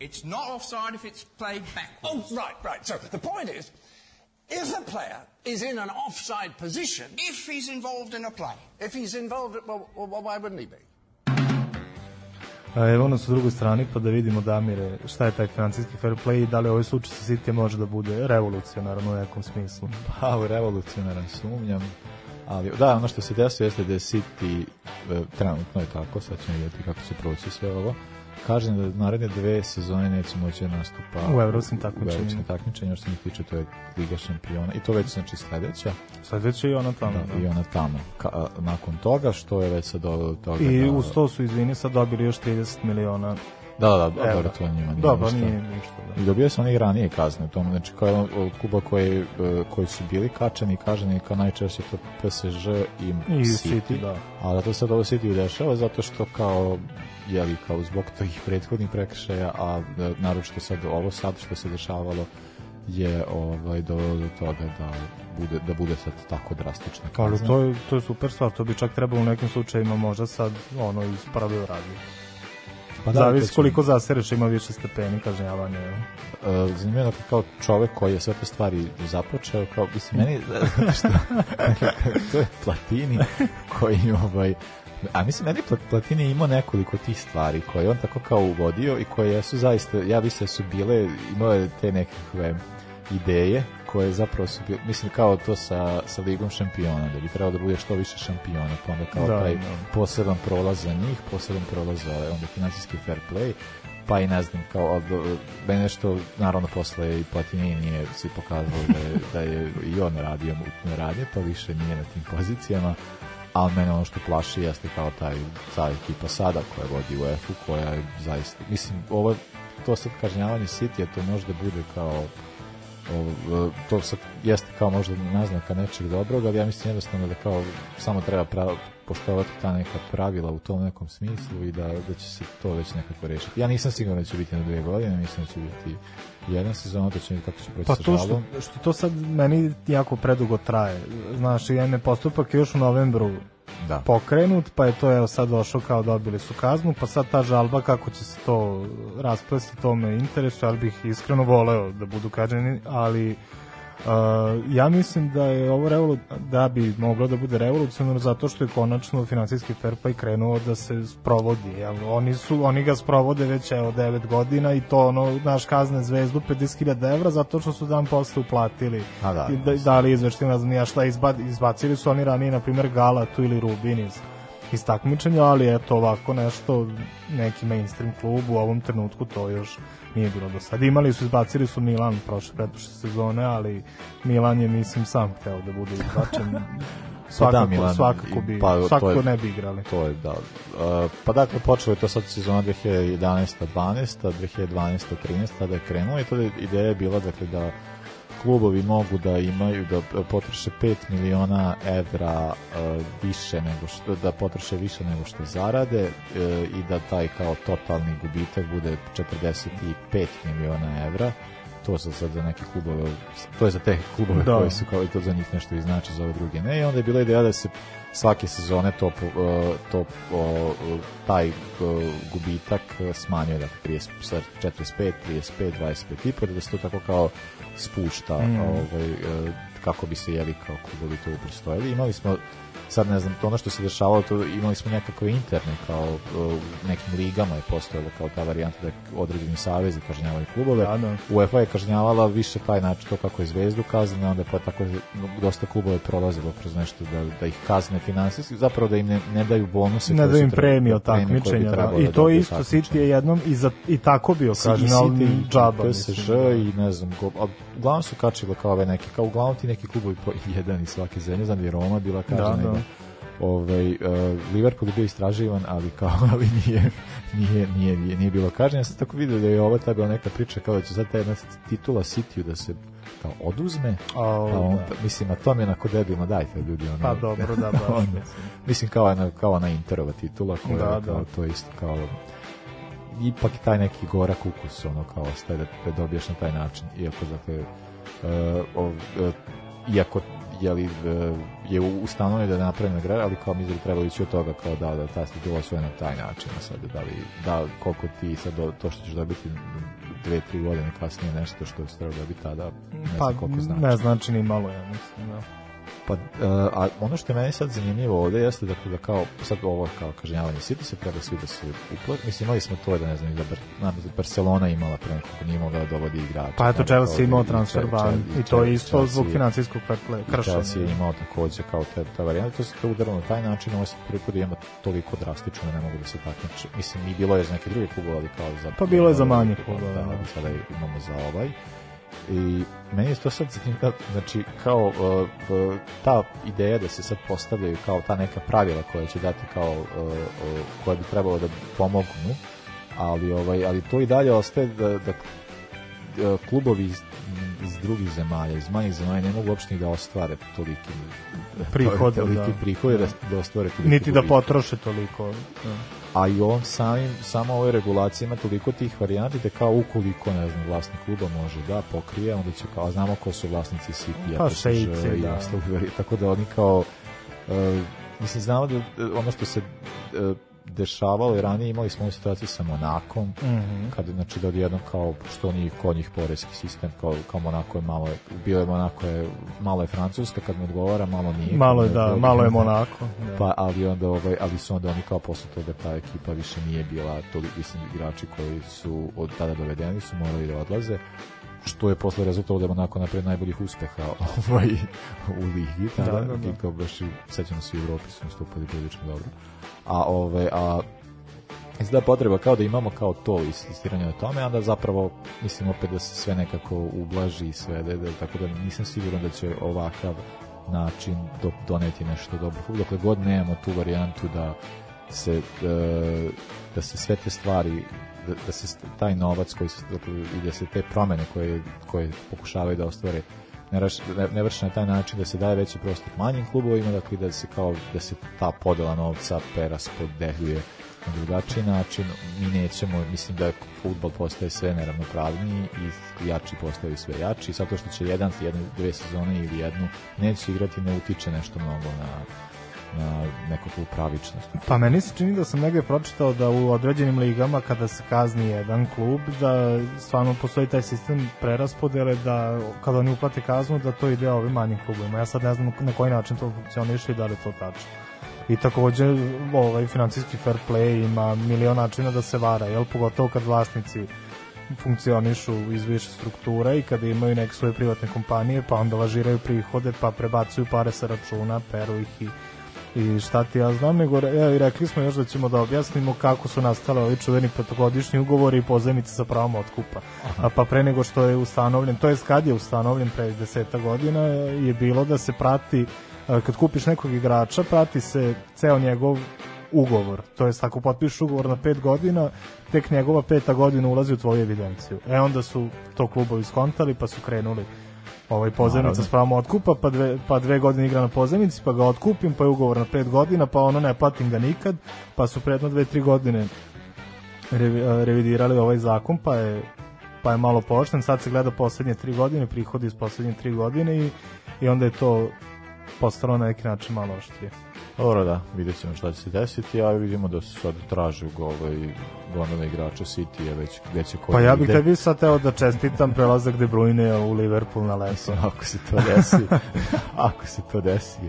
It's not offside if it's played backwards. Oh, right, right. So the point is, if a player is in an offside position. If he's involved in a play. If he's involved, well, well why wouldn't he be? A evo nas u drugoj strani pa da vidimo Damire šta je taj financijski fair play i da li ovaj slučaj sa City može da bude revolucionaran u nekom smislu. Pa u revolucionaran sumnjam. Ali, da, ono što se desilo jeste da je City, e, trenutno je tako, sad ćemo vidjeti kako se proći sve ovo, kažem da naredne dve sezone neće moći da nastupa U evropskim takmičenjima. U evropskim takmičenjima, što se mi tiče, to je Liga šampiona. I to već znači sledeća. Sledeća i ona tamo. Da, i ona tamo. Ka, nakon toga, što je već sad do toga... I da, uz to su, izvini, sad dobili još 30 miliona Da, da, da, dobro, to njima nije Dobro, ništa. nije ništa, da. I dobio sam onih ranije kazne u tom, znači kao od kluba koji, e, koji su bili kačeni i kaženi kao najčešće to PSG i, I City, City, da. a da to sad ovo City dešava zato što kao jeli kao zbog tih prethodnih prekršaja, a e, naročito sad ovo sad što se dešavalo je ovaj dovelo do toga da bude da bude sad tako drastična Ali kazna. to je, to je super stvar, to bi čak trebalo u nekim slučajima možda sad ono iz prave radi. Pa da, da, će- koliko zasereš ima više stepeni kažnjavanja. Uh, zanimljivo je da kao čovek koji je sve te stvari započeo, kao, mislim, meni, znaš šta, to je Platini koji, ovaj, a mislim, meni Pla- Platini je imao nekoliko tih stvari koje je on tako kao uvodio i koje su zaista, ja bi se su bile, imale te nekakve ideje koje zapravo su mislim kao to sa, sa ligom šampiona, da bi trebalo da bude što više šampiona, pa onda kao Da, taj da. poseban prolaz za njih, poseban prolaz za onda finansijski fair play, pa i ne znam, kao od, mene nešto, naravno posle i Platini nije si pokazalo da je, da je i on radio mutne radnje, pa više nije na tim pozicijama, ali mene ono što plaši jeste kao taj, ta ekipa sada koja vodi UEFA-u, koja je zaista, mislim, ovo, to sad kažnjavanje City, to možda bude kao o, to sad jeste kao možda naznaka nečeg dobrog, ali ja mislim jednostavno da kao samo treba pra, poštovati ta neka pravila u tom nekom smislu i da, da će se to već nekako rešiti. Ja nisam siguran da će biti na dvije godine, mislim da će biti jedna sezona, da će kako će proći Pa sa to što, što to sad meni jako predugo traje. Znaš, jedan je postupak još u novembru Da. pokrenut, pa je to evo sad došao kao dobili su kaznu, pa sad ta žalba kako će se to rasplesti, to me interesuje, ali bih iskreno voleo da budu kaženi, ali uh, ja mislim da je ovo revolu, da bi moglo da bude revolucionarno zato što je konačno finansijski fair play krenuo da se sprovodi. Jel? Oni, su, oni ga sprovode već evo 9 godina i to ono, naš kazne zvezdu 50.000 evra zato što su dan posle uplatili A da, i da, dali izveštima, ne znam ja šta, izba, izbacili su oni ranije, na primjer, Galatu ili Rubin iz, iz takmičenja, ali eto ovako nešto, neki mainstream klub u ovom trenutku to još nije bilo do sada. Imali su, izbacili su Milan prošle pretprošle sezone, ali Milan je, mislim, sam hteo da bude izbačen. svakako, Milan, svakako bi, pa, svakako je- ne bi igrali. To je, da. Uh, pa dakle, počelo je to sad sezona 2011-12, 2012-13, tada je krenulo i tada ideja je bila dakle, da klubovi mogu da imaju, da potroše 5 miliona evra uh, više nego što, da potroše više nego što zarade uh, i da taj kao totalni gubitak bude 45 miliona evra to za, za, za neke klubove, to je za te klubove Da. koji su kao i to za njih nešto i znači za ove druge. Ne, i onda je bila ideja da se svake sezone to, uh, to taj gubitak smanjuje, dakle 30, sa 45, 35, 25 i pa da se to tako kao spušta Mm. ovaj, uh, kako bi se jeli kao klubovi to uprostojili. Imali smo sad ne znam, to ono što se dešavalo, to imali smo nekakve interne, kao u nekim ligama je postojalo kao ta varijanta da određeni savezi kažnjavaju klubove. Da, da. UEFA je kažnjavala više taj način, to kako je zvezdu kazne, onda pa tako je dosta klubove prolazilo kroz nešto da, da ih kazne finansijski, zapravo da im ne, ne daju bonuse. ne da su im premije od koje bi takmičenja. Da. I da to isto. City je jednom i, za, i tako bio City, džaba. PSG i ne znam, go, a uglavnom su kačile kao ove neke, kao uglavnom ti neki klubovi po jedan iz svake zemlje, znam da je Roma bila kažena Da, da, da. Ovaj, uh, Liverpool je bio istraživan, ali kao ali nije, nije, nije, nije, nije bilo kažnjen. Ja sam tako vidio da je ovo ta bila neka priča kao da će sad ta jedna titula City da se kao oduzme, a on, da. mislim, a to mi je onako debilno, dajte ljudi. Ono, Pa dobro, da, baš, ono, mislim. kao ona, kao ona Interova titula, koja Da, je kao, da. to isto kao ipak taj neki gorak ukus ono kao ostaje da, da dobiješ na taj način iako dakle uh, ov, uh, iako je li uh, je ustanovljeno da je napravljena gra, ali kao mi bi trebalo ići od toga kao da, da ta titula osvoje na taj način a sad da li da koliko ti sad do, to što ćeš dobiti dve, tri godine kasnije nešto što je trebalo dobiti tada ne Pa znam koliko znači. ne znači ni malo, ja mislim. Da. Pa, uh, a ono što je meni sad zanimljivo ovde jeste da, da kao, sad ovo kao kažnjavanje City se treba svi da se uplat, mislim imali smo to da ne znam, da Bar, na, Barcelona imala pre nekako nije mogla da dovodi igrača. Pa eto, Chelsea imao transfer ban i to je isto zbog Chelsea- financijskog kršenja. Chelsea je imao takođe kao te, ta varijanta, to se to udarilo na taj način, ovo se prvi put da ima toliko drastično da ne mogu da se takmiče. Mislim, i bilo je za neke druge klubove, ali kao za... Pa bilo je za manje klubova, Da, da. sada imamo za ovaj. I meni je to sad zanimljivo, znači kao uh, ta ideja da se sad postavljaju kao ta neka pravila koja će dati kao uh, uh, koja bi trebalo da pomognu, ali ovaj ali to i dalje ostaje da, da klubovi iz, iz drugih zemalja, iz manjih zemalja ne mogu uopšte da ostvare toliki Prihode, toliki da. prihode da, da ostvare Niti da potroše toliko. Da. A i ovom samim, samo ovoj regulaciji ima toliko tih varijanti da kao ukoliko, ne znam, vlasnik kluba može da pokrije, onda će kao, a znamo ko su vlasnici City, Pa, i da. vari- tako da oni kao, uh, mislim, znamo da uh, ono što se uh, dešavalo i ranije imali smo situaciju sa Monakom, Mhm. kada znači da odjednom kao što oni kod njih poreski sistem kao kao Monako je malo bio je Monako je malo je Francuska kad mu odgovara malo nije Malo je, da, odgovara- malo je Monako, da. pa ali onda ovaj ali su onda oni kao posle toga ta ekipa više nije bila toliko mislim igrači koji su od tada dovedeni su morali da odlaze što je posle rezultovalo da je Monako napred najboljih uspeha ovaj, u ligi tada, Da, da, da. kao baš i sećamo se u Evropi su nastupali prilično dobro a ove a izgleda potreba kao da imamo kao to insistiranje na tome, a onda zapravo mislim opet da se sve nekako ublaži i sve, da, da, tako da nisam siguran da će ovakav način do, doneti nešto dobro. Dokle god nemamo tu varijantu da se e, da se sve te stvari da, da se taj novac koji se dakle, i da se te promene koje, koje pokušavaju da ostvare ne, vrše na taj način da se daje veći prostor manjim klubovima, dakle da se kao da se ta podela novca preraspodeljuje na drugačiji način. Mi nećemo, mislim da futbol postaje sve neravnopravniji i jači postaju sve jači. Zato što će jedan, jedne, dve sezone ili jednu neće igrati, ne utiče nešto mnogo na na nekakvu pravičnost. Pa meni se čini da sam negde pročitao da u određenim ligama kada se kazni jedan klub da stvarno postoji taj sistem preraspodele da kada oni uplate kaznu da to ide ovim manjim klubovima. Ja sad ne znam na koji način to funkcioniše i da li to tačno. I takođe ovaj financijski fair play ima milion načina da se vara, jel pogotovo kad vlasnici funkcionišu iz više struktura i kada imaju neke svoje privatne kompanije pa onda lažiraju prihode pa prebacuju pare sa računa, peru ih i i šta ti ja znam, nego ja, i rekli smo još da ćemo da objasnimo kako su nastale ovi čuveni petogodišnji ugovori i pozemice sa pravom otkupa. A pa pre nego što je ustanovljen, to jest kad je ustanovljen pre deseta godina, je bilo da se prati, e, kad kupiš nekog igrača, prati se ceo njegov ugovor. To jest ako potpišeš ugovor na pet godina, tek njegova peta godina ulazi u tvoju evidenciju. E onda su to klubovi skontali pa su krenuli ovaj Naravno. s pravom otkupa, pa dve, pa dve godine igra na pozemici, pa ga otkupim, pa je ugovor na pet godina, pa ono ne platim ga nikad, pa su predno dve, tri godine revi, revidirali ovaj zakon, pa je pa je malo pooštren, sad se gleda poslednje tri godine, prihodi iz poslednje tri godine i, i onda je to postalo na neki način malo oštrije. Dobro, da, vidjet ćemo šta će se desiti, a vidimo da su sad traže gole i gomile igrača City je već gde će ko Pa da ja bih ide. tebi sad teo da čestitam prelazak De Bruyne u Liverpool na. Mislim, ako se to desi, ako se to desi.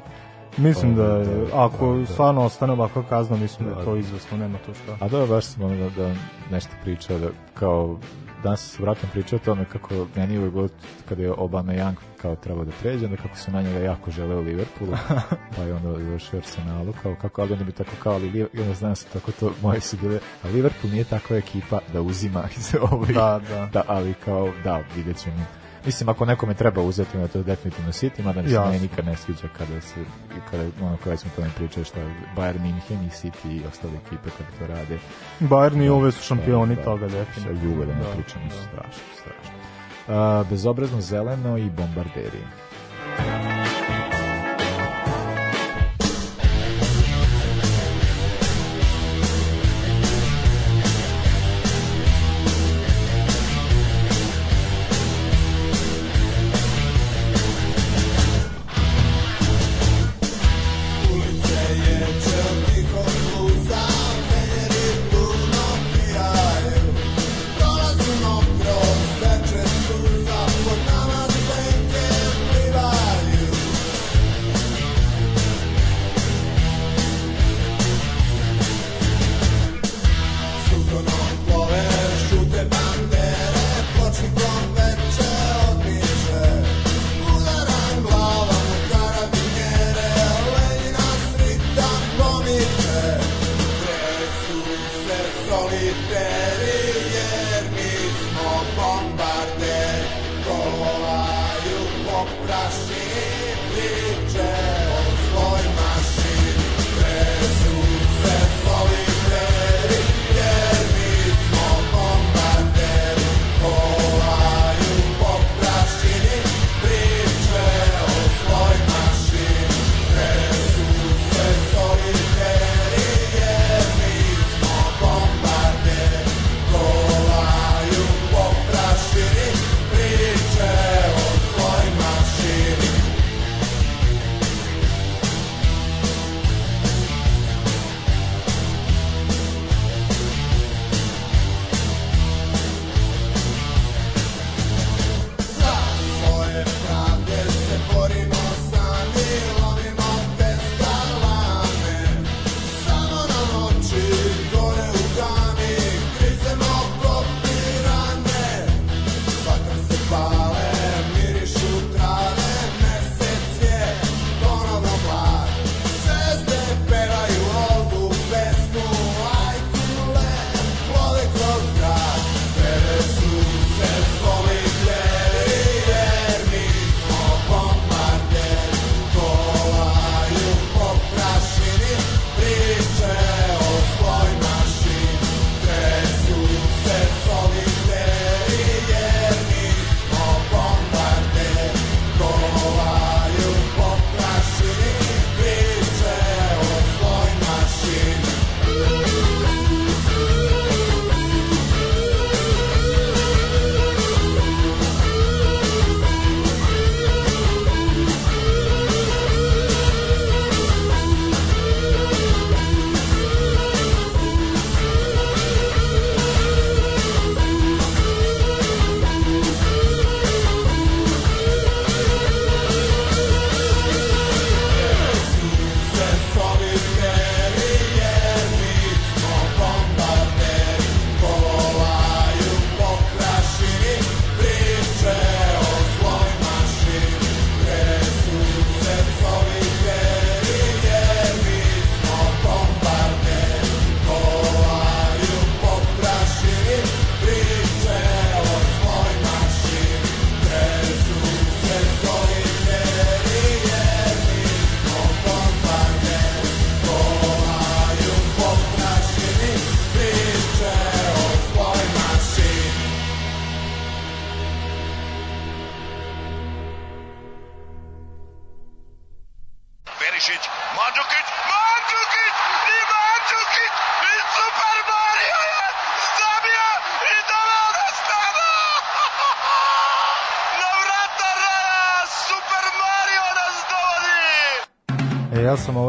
Mislim da, onda, je, ako da, da. stvarno ostane ovakva kazna, mislim da je Da. to izvesno, nema to šta. A da, baš sam ono da, da nešto pričao, da kao danas se vratom pričao o tome kako meni uvijek bilo kada je Obama Young kao trebao da pređe, onda kako su na njega jako žele u Liverpoolu, pa je onda završio u Arsenalu, kao kako, ali oni bi tako kao, ali onda znam se tako to, moje su bile, a Liverpool nije takva ekipa da uzima iz ovih, Da, da. ali kao, da, vidjet ćemo. Mislim, ako nekome treba uzeti, onda je to definitivno City, mada mi se meni nikad ne sviđa kada se, kada, ono, kada smo tome pričali šta je Bayern München i City i ostale ekipe kada to rade. Bayern i Da, Juve su šampioni da, toga, da, definitivno. Sa Juve, da ne Da, pričamo, da. strašno, strašno. A, bezobrazno zeleno i bombarderi.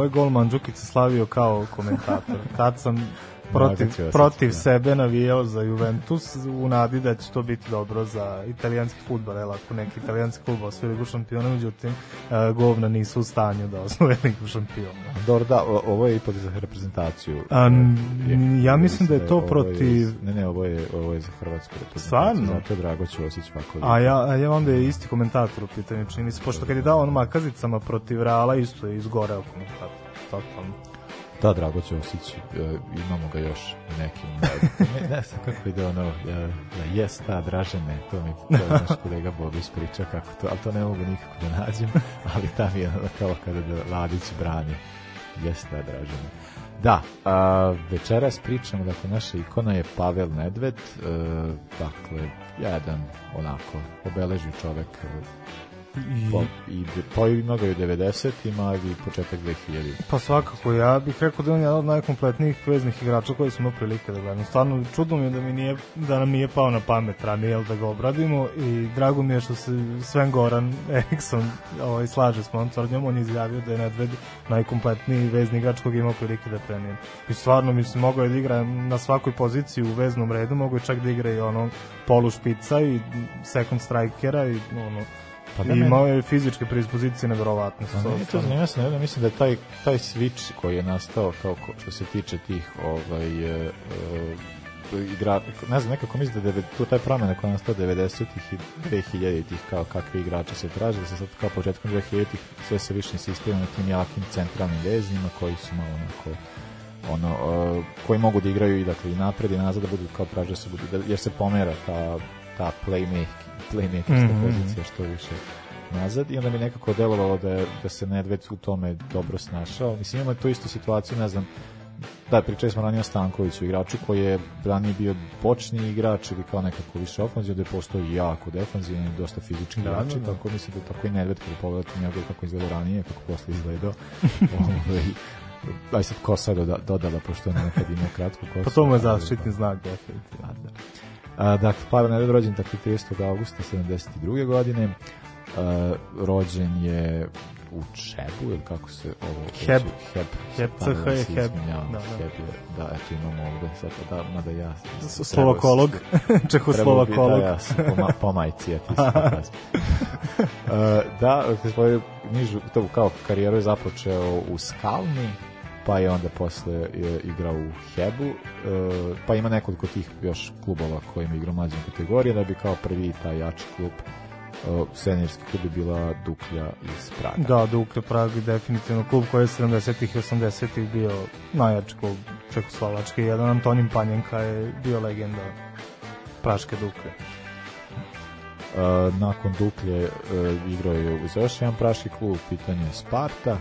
Ovaj gol Mandžukića slavio kao komentator. Tad sam protiv, protiv da. sebe navijao za Juventus u nadi da će to biti dobro za italijanski futbol, jel, ako neki italijanski klub osvoji ligu šampiona, međutim, e, govna nisu u stanju da osvoje ligu šampiona. Dobro, da, ovo je ipak za reprezentaciju. A, Je- ja mislim da je to ovo protiv- Ne, ne, ovo je, ovo je za hrvatsku reprezentaciju. Stvarno? Zato je Drago Ćosić ovako... A ja, a ja onda je isti komentator u pitanju, čini se, pošto kad je dao on makazicama protiv Reala, isto je izgoreo komentator. Totalno. Da, Drago Ćosić, e, imamo ga još u nekim... ne, ne znam kako ide ono, ja, da jes ta Dražene, to mi to je naš kolega Bob ispriča kako to, ali to ne mogu nikako da nađem, ali tam je ono kao kada da Ladić brani jes ta Dražene. Da, a, večeras pričamo, dakle, naša ikona je Pavel Nedved, e, dakle, jedan onako obeležio čovek e, I- po, i, po i mnogo i u 90-ima i početak 2000 Pa svakako, ja bih rekao da je on jedan od najkompletnijih veznih igrača koji smo prilike da gledamo. Stvarno, čudno mi je da, mi nije, da nam nije pao na pamet ranije, da ga obradimo i drago mi je što se Sven Goran Eriksson ovaj, slaže s mojom tvrdnjom, on je izjavio da je Nedved najkompletniji vezni igrač kog je imao prilike da trenira. I stvarno, mislim, mogao je da igra na svakoj poziciji u veznom redu, mogao je čak da igra i ono polu špica i second strikera i ono, Pa da, imao je fizičke predispozicije neverovatne. Pa meni to zanima se, ne, mislim da je taj, taj switch koji je nastao kao ko- što se tiče tih ovaj, e, e, igra, ne znam, nekako mislim da je tu taj promjena koja je nastao 90-ih i 2000-ih kao kakvi igrači se traže, da se sad kao početkom 2000-ih sve se više insistira na tim jakim centralnim veznima koji su malo onako ono, e, koji mogu da igraju i dakle i napred i nazad da budu kao traže se budu, da, jer se pomera ta, ta playmake, playmakerska Mhm. pozicija što više nazad i onda mi nekako delovalo da, je- da se Nedved u tome dobro snašao. Mislim, imamo tu istu situaciju, ne znam, da, pričali smo ranije o Stankoviću, igraču koji je ranije bio bočni igrač ili kao nekako više ofenzivno, da je postao jako defanzivni i dosta fizički Da, igrač, da, da. tako mislim da tako i Nedved kada pogledate njegov kako izgleda ranije, kako posle izgledao. ovaj, aj sad kosa doda, dodala, pošto on nekad imao kratku kosu. Pa to mu je zaštitni znak, definitivno. A, dakle, Pavel Nedved rođen dakle 30. augusta 72. godine. A, rođen je u Čebu, ili kako se ovo... Heb. Heb. Heb, CH je se Heb. izvinjavam, Da, da. Heb je, da, eto imamo ovde, sad, da, mada ja... Slovakolog. Čehoslovakolog. Da, ja sam po, ma, po majci, ja ti sam pokazao. Uh, da, svoju nižu, to kao karijeru je započeo u Skalni, pa je onda posle je, igrao u Hebu, e, pa ima nekoliko tih još klubova kojima igrao mlađe kategorije, da bi kao prvi taj jači klub e, seniorski klub je bila Duklja iz Praga. Da, Dukle Prag je definitivno klub koji je 70-ih i 80-ih bio najjači klub Čekoslovačke. Jedan Antonin Panjenka je bio legenda Praške Dukle. E, nakon Duklje e, igrao je uz još jedan praški klub, pitanje je Sparta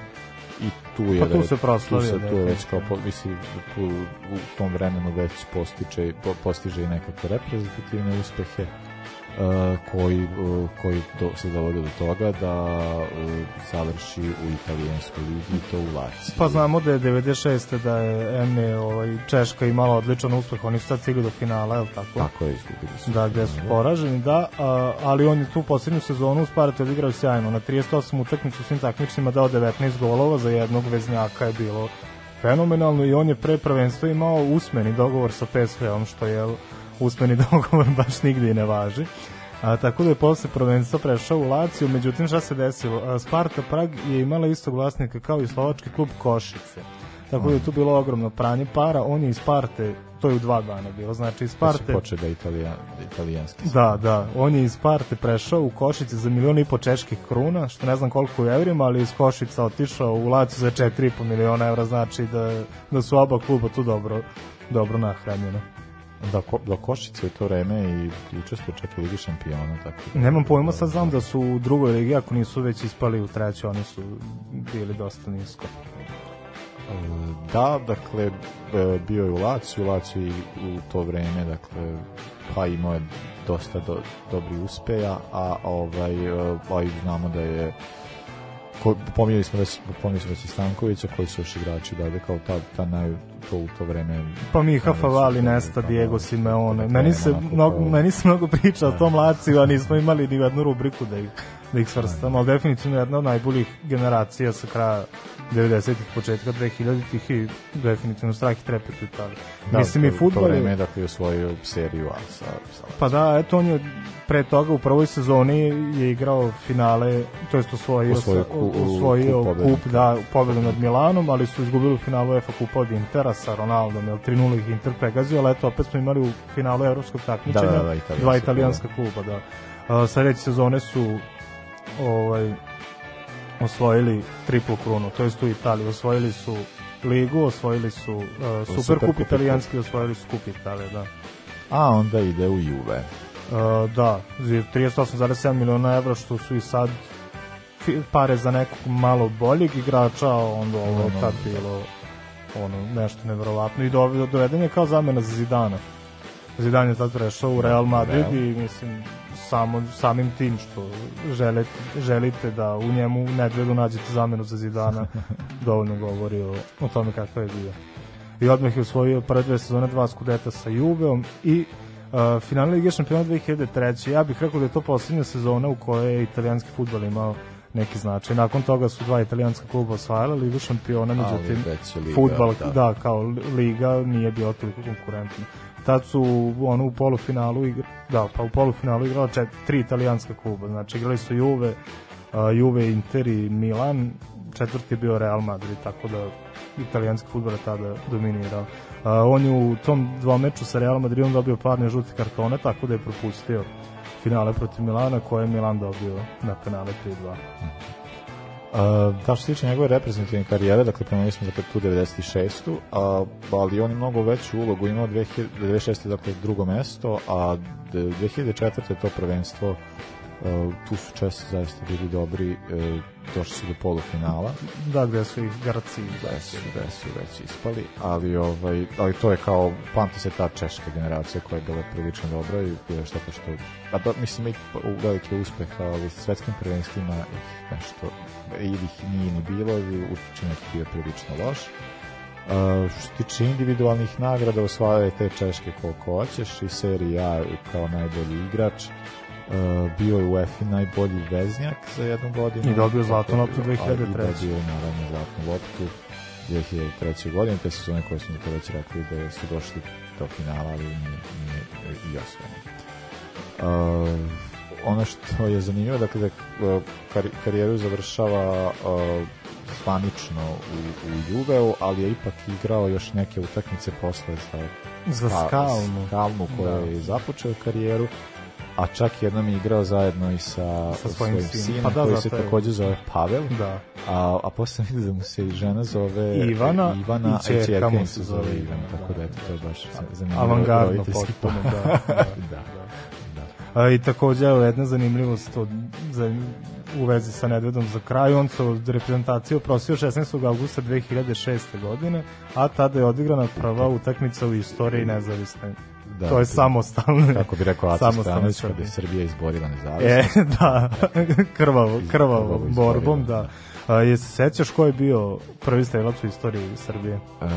i tu je Pa tu se proslavio, tu, se, tu je već kao mislim tu u tom vremenu već postiče po, postiže i nekakve reprezentativne uspehe koji, e, koji do, se dovode do toga da e, završi u italijanskoj ligi i to u Laciji. Pa znamo da je 96. da je Eme ovaj, Češka imala odličan uspeh, oni su sad stigli do finala, je li tako? Tako je, izgubili su. Da, gde su poraženi, da, a, ali on je tu poslednju sezonu u Spartu odigrao sjajno. Na 38 utakmicu svim takmičnicima dao 19 golova, za jednog veznjaka je bilo fenomenalno i on je pre prvenstva imao usmeni dogovor sa PSV-om, što je usmeni dogovor baš nigde i ne važi. A, tako da je posle prvenstva prešao u Laciju, međutim šta se desilo? A, Sparta Prag je imala istog vlasnika kao i slovački klub Košice. Tako da je tu bilo ogromno pranje para, on je iz Sparte, to je u dva dana bilo, znači iz Pa se Sparte... da je italija, italijanski. Da, da, on je iz Sparte prešao u Košice za milion i po čeških kruna, što ne znam koliko u evrima, ali iz Košica otišao u Laciju za 4,5 miliona evra, znači da, da su oba kluba tu dobro, dobro nahranjena. Da, ko, da Košice u to vreme i učestvuje čak u Ligi šampiona. Tako da, Nemam pojma, sad znam da su u drugoj ligi, ako nisu već ispali u treću, oni su bili dosta nisko. E, Da, dakle, e, bio je u Laciju, Laciju i u to vreme, dakle, pa imao je dosta do, dobri uspeja, a ovaj, pa i znamo da je ko, pominjali smo već, pominjali smo već i Stankovića, koji su još igrači, da je kao ta, ta naj, to u to vreme... Pa Miha su Favali, bili Nesta, kao- Diego Simeone. Dakle, Meni se, mnogo, meni se mnogo priča o tom Laciju, a nismo imali ni jednu rubriku da ih da ih svrstamo, ali definitivno jedna od najboljih generacija sa kraja 90-ih, početka 2000-ih i definitivno strah i trepet u Italiji. Da, Mislim i futbol To je- vreme je dakle osvojio seriju A sa, sa Pa da, eto on je pre toga u prvoj sezoni je igrao finale, to jest osvojio, Osvojio ku- osvojio kup kup, da, pobedu nad Milanom, ali su izgubili u finalu UEFA kupa od Intera sa Ronaldom, jer 3-0 ih Inter pregazio, ali eto opet smo imali u finalu evropskog takmičenja Da, da, da, italijanska dva italijanska kluba, da. A, sledeće sezone su ovaj, osvojili triplu krunu, to jest u Italiji, osvojili su ligu, osvojili su uh, Superkup Superkup italijanski, osvojili su kup Italije, da. A onda ide u Juve. Uh, da, 38,7 miliona evra što su i sad pare za nekog malo boljeg igrača, onda ovo je tad bilo ono, nešto nevjerovatno i do, doveden je kao zamena za Zidana. Zidan je tad prešao u Real Madrid Real. i mislim samo, samim tim što želite, želite da u njemu u Nedvedu nađete zamenu za Zidana dovoljno govori o, o tome kakav je bio. I odmah je osvojio prve dve sezone dva skudeta sa Juveom i uh, finale Lige šampiona 2003. Ja bih rekao da je to posljednja sezona u kojoj je italijanski futbol imao neki značaj. Nakon toga su dva italijanska kluba osvajala Ligu šampiona, međutim futbal, da. da. kao li- Liga nije bila toliko konkurentna. Tad su ono u polufinalu igra, da, pa u polufinalu igrala čet, tri italijanska kluba, znači igrali su Juve, uh, Juve, Inter i Milan, četvrti je bio Real Madrid, tako da italijanski futbol je tada dominirao. Uh, on je u tom dvomeču sa Real Madridom dobio parne žute kartone, tako da je propustio finale protiv Milana, koje je Milan dobio na penale 3-2. Uh, da što se tiče njegove reprezentativne karijere, dakle pomenuli smo dakle tu 96. A, ali on je mnogo veću ulogu imao 2000 96. dakle drugo mesto, a d- 2004. to prvenstvo uh, tu su često zaista bili dobri, uh, došli su do polufinala. Da, gde su ih Grci da su, da su već ispali, ali, ovaj, ali to je kao, pamti se ta češka generacija koja je bila prilično dobra i bilo je što pa što, a da, mislim i veliki uspeh ali svetskim prvenstvima nešto, ili ih nije ni bilo ili učinak je bio prilično loš. Uh, što se tiče individualnih nagrada osvajaju te češke koliko hoćeš i serija kao najbolji igrač bio je UEFA najbolji veznjak za jednu godinu I dobio zlatnu loptu A, i 2003. dobio je naravno zlatnu loptu 2003. godine, te sezone koje smo to već rekli da su došli do finala, ali nije, nije i osvojeno. Uh, ono što je zanimljivo, dakle, da uh, kari- karijeru završava uh, zvanično u, u Juveu, ali je ipak igrao još neke utakmice posle za, Za Ska- Skalnu. Skalnu koja Da. je započeo karijeru, a čak jednom je igrao zajedno i sa, Sa svojim sinom. sinom, Pa da, koji se zato je- takođe zove Pavel. Da. A, a posle vidim da mu se i žena zove Ivana Ivana i a ćerka ćerka mu se se zove Ivana, Ivana, tako da eto, to je baš zanimljivo. avangardno potpuno, par. da, da, da. A, I takođe, evo, jedna zanimljivost od, za, u vezi sa Nedvedom za kraj, on se od reprezentacije oprosio 16. augusta 2006. godine, a tada je odigrana prva utakmica u istoriji nezavisne. Da, to je da. samostalno. Kako bi rekao Aca Stanović, kada je. Srbija izborila E, nezavisnost. da, krvavo, krvavo borbom, da. A, je se sećaš ko je bio prvi strelac u istoriji Srbije? Uh,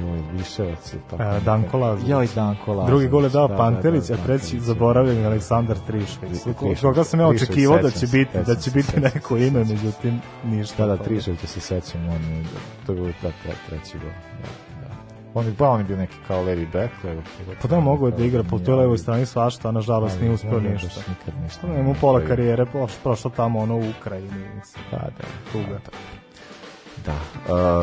joj, Viševac je tako. E, Danko Lazović. Joj, Danko Lazović. Drugi gol je dao da, Pantelić, da, da, a treći zaboravljen Aleksandar Trišević. Trišević, Koga sam ja Trišević, očekivao da će biti da će biti neko ime, međutim ništa. Da, da, Triševića se sećam, on je, to je bilo da, tre, treći gol. Da, da. On je, ba, on je bio neki kao levi back. Levo, Pa da, mogo je da igra po toj levoj strani svašta, a nažalost nije je ništa. nikad ništa Pa Nema pola karijere proš- prošlo tamo ono u Ukrajini. Pa da, Tuga. da. Da.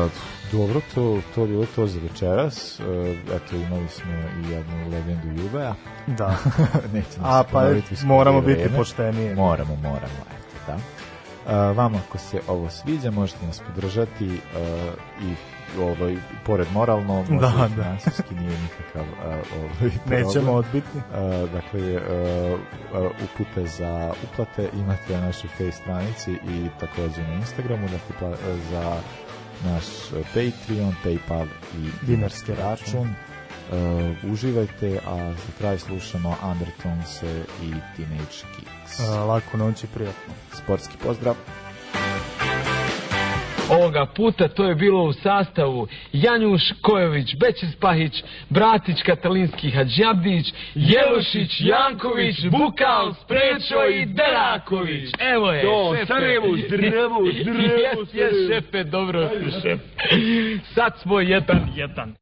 Uh, dobro, to, to je bilo to za večeras. Uh, eto, imali smo i jednu legendu Juvea. Da. Nećemo A, pa moramo biti vreme. pošteniji. Moramo, moramo, eto, da. Uh, vama ako se ovo sviđa, možete nas podržati uh, i ovaj, pored moralno, možda Da, i da. finansijski nije nikakav uh, ovaj. Nećemo odbiti. Uh, dakle, uh, uh, upute za uplate imate na našoj face stranici i takođe na Instagramu, dakle, uh, za naš uh, Patreon, Paypal i Dinarski račun. Uh, uživajte, a za kraj slušamo Undertones i Teenage Kicks. A, lako noć i prijatno. Sportski pozdrav. Ovoga puta to je bilo u sastavu Janjuš Kojović, Bećis Pahić, Bratić Katalinski Hadžabdić, Jelušić, Janković, Bukal, Sprečo i Deraković. Evo je, Do, šepe. Sarajevo, drevo, drevo, Jes, jes, šefe, dobro. Sad smo jedan, jedan.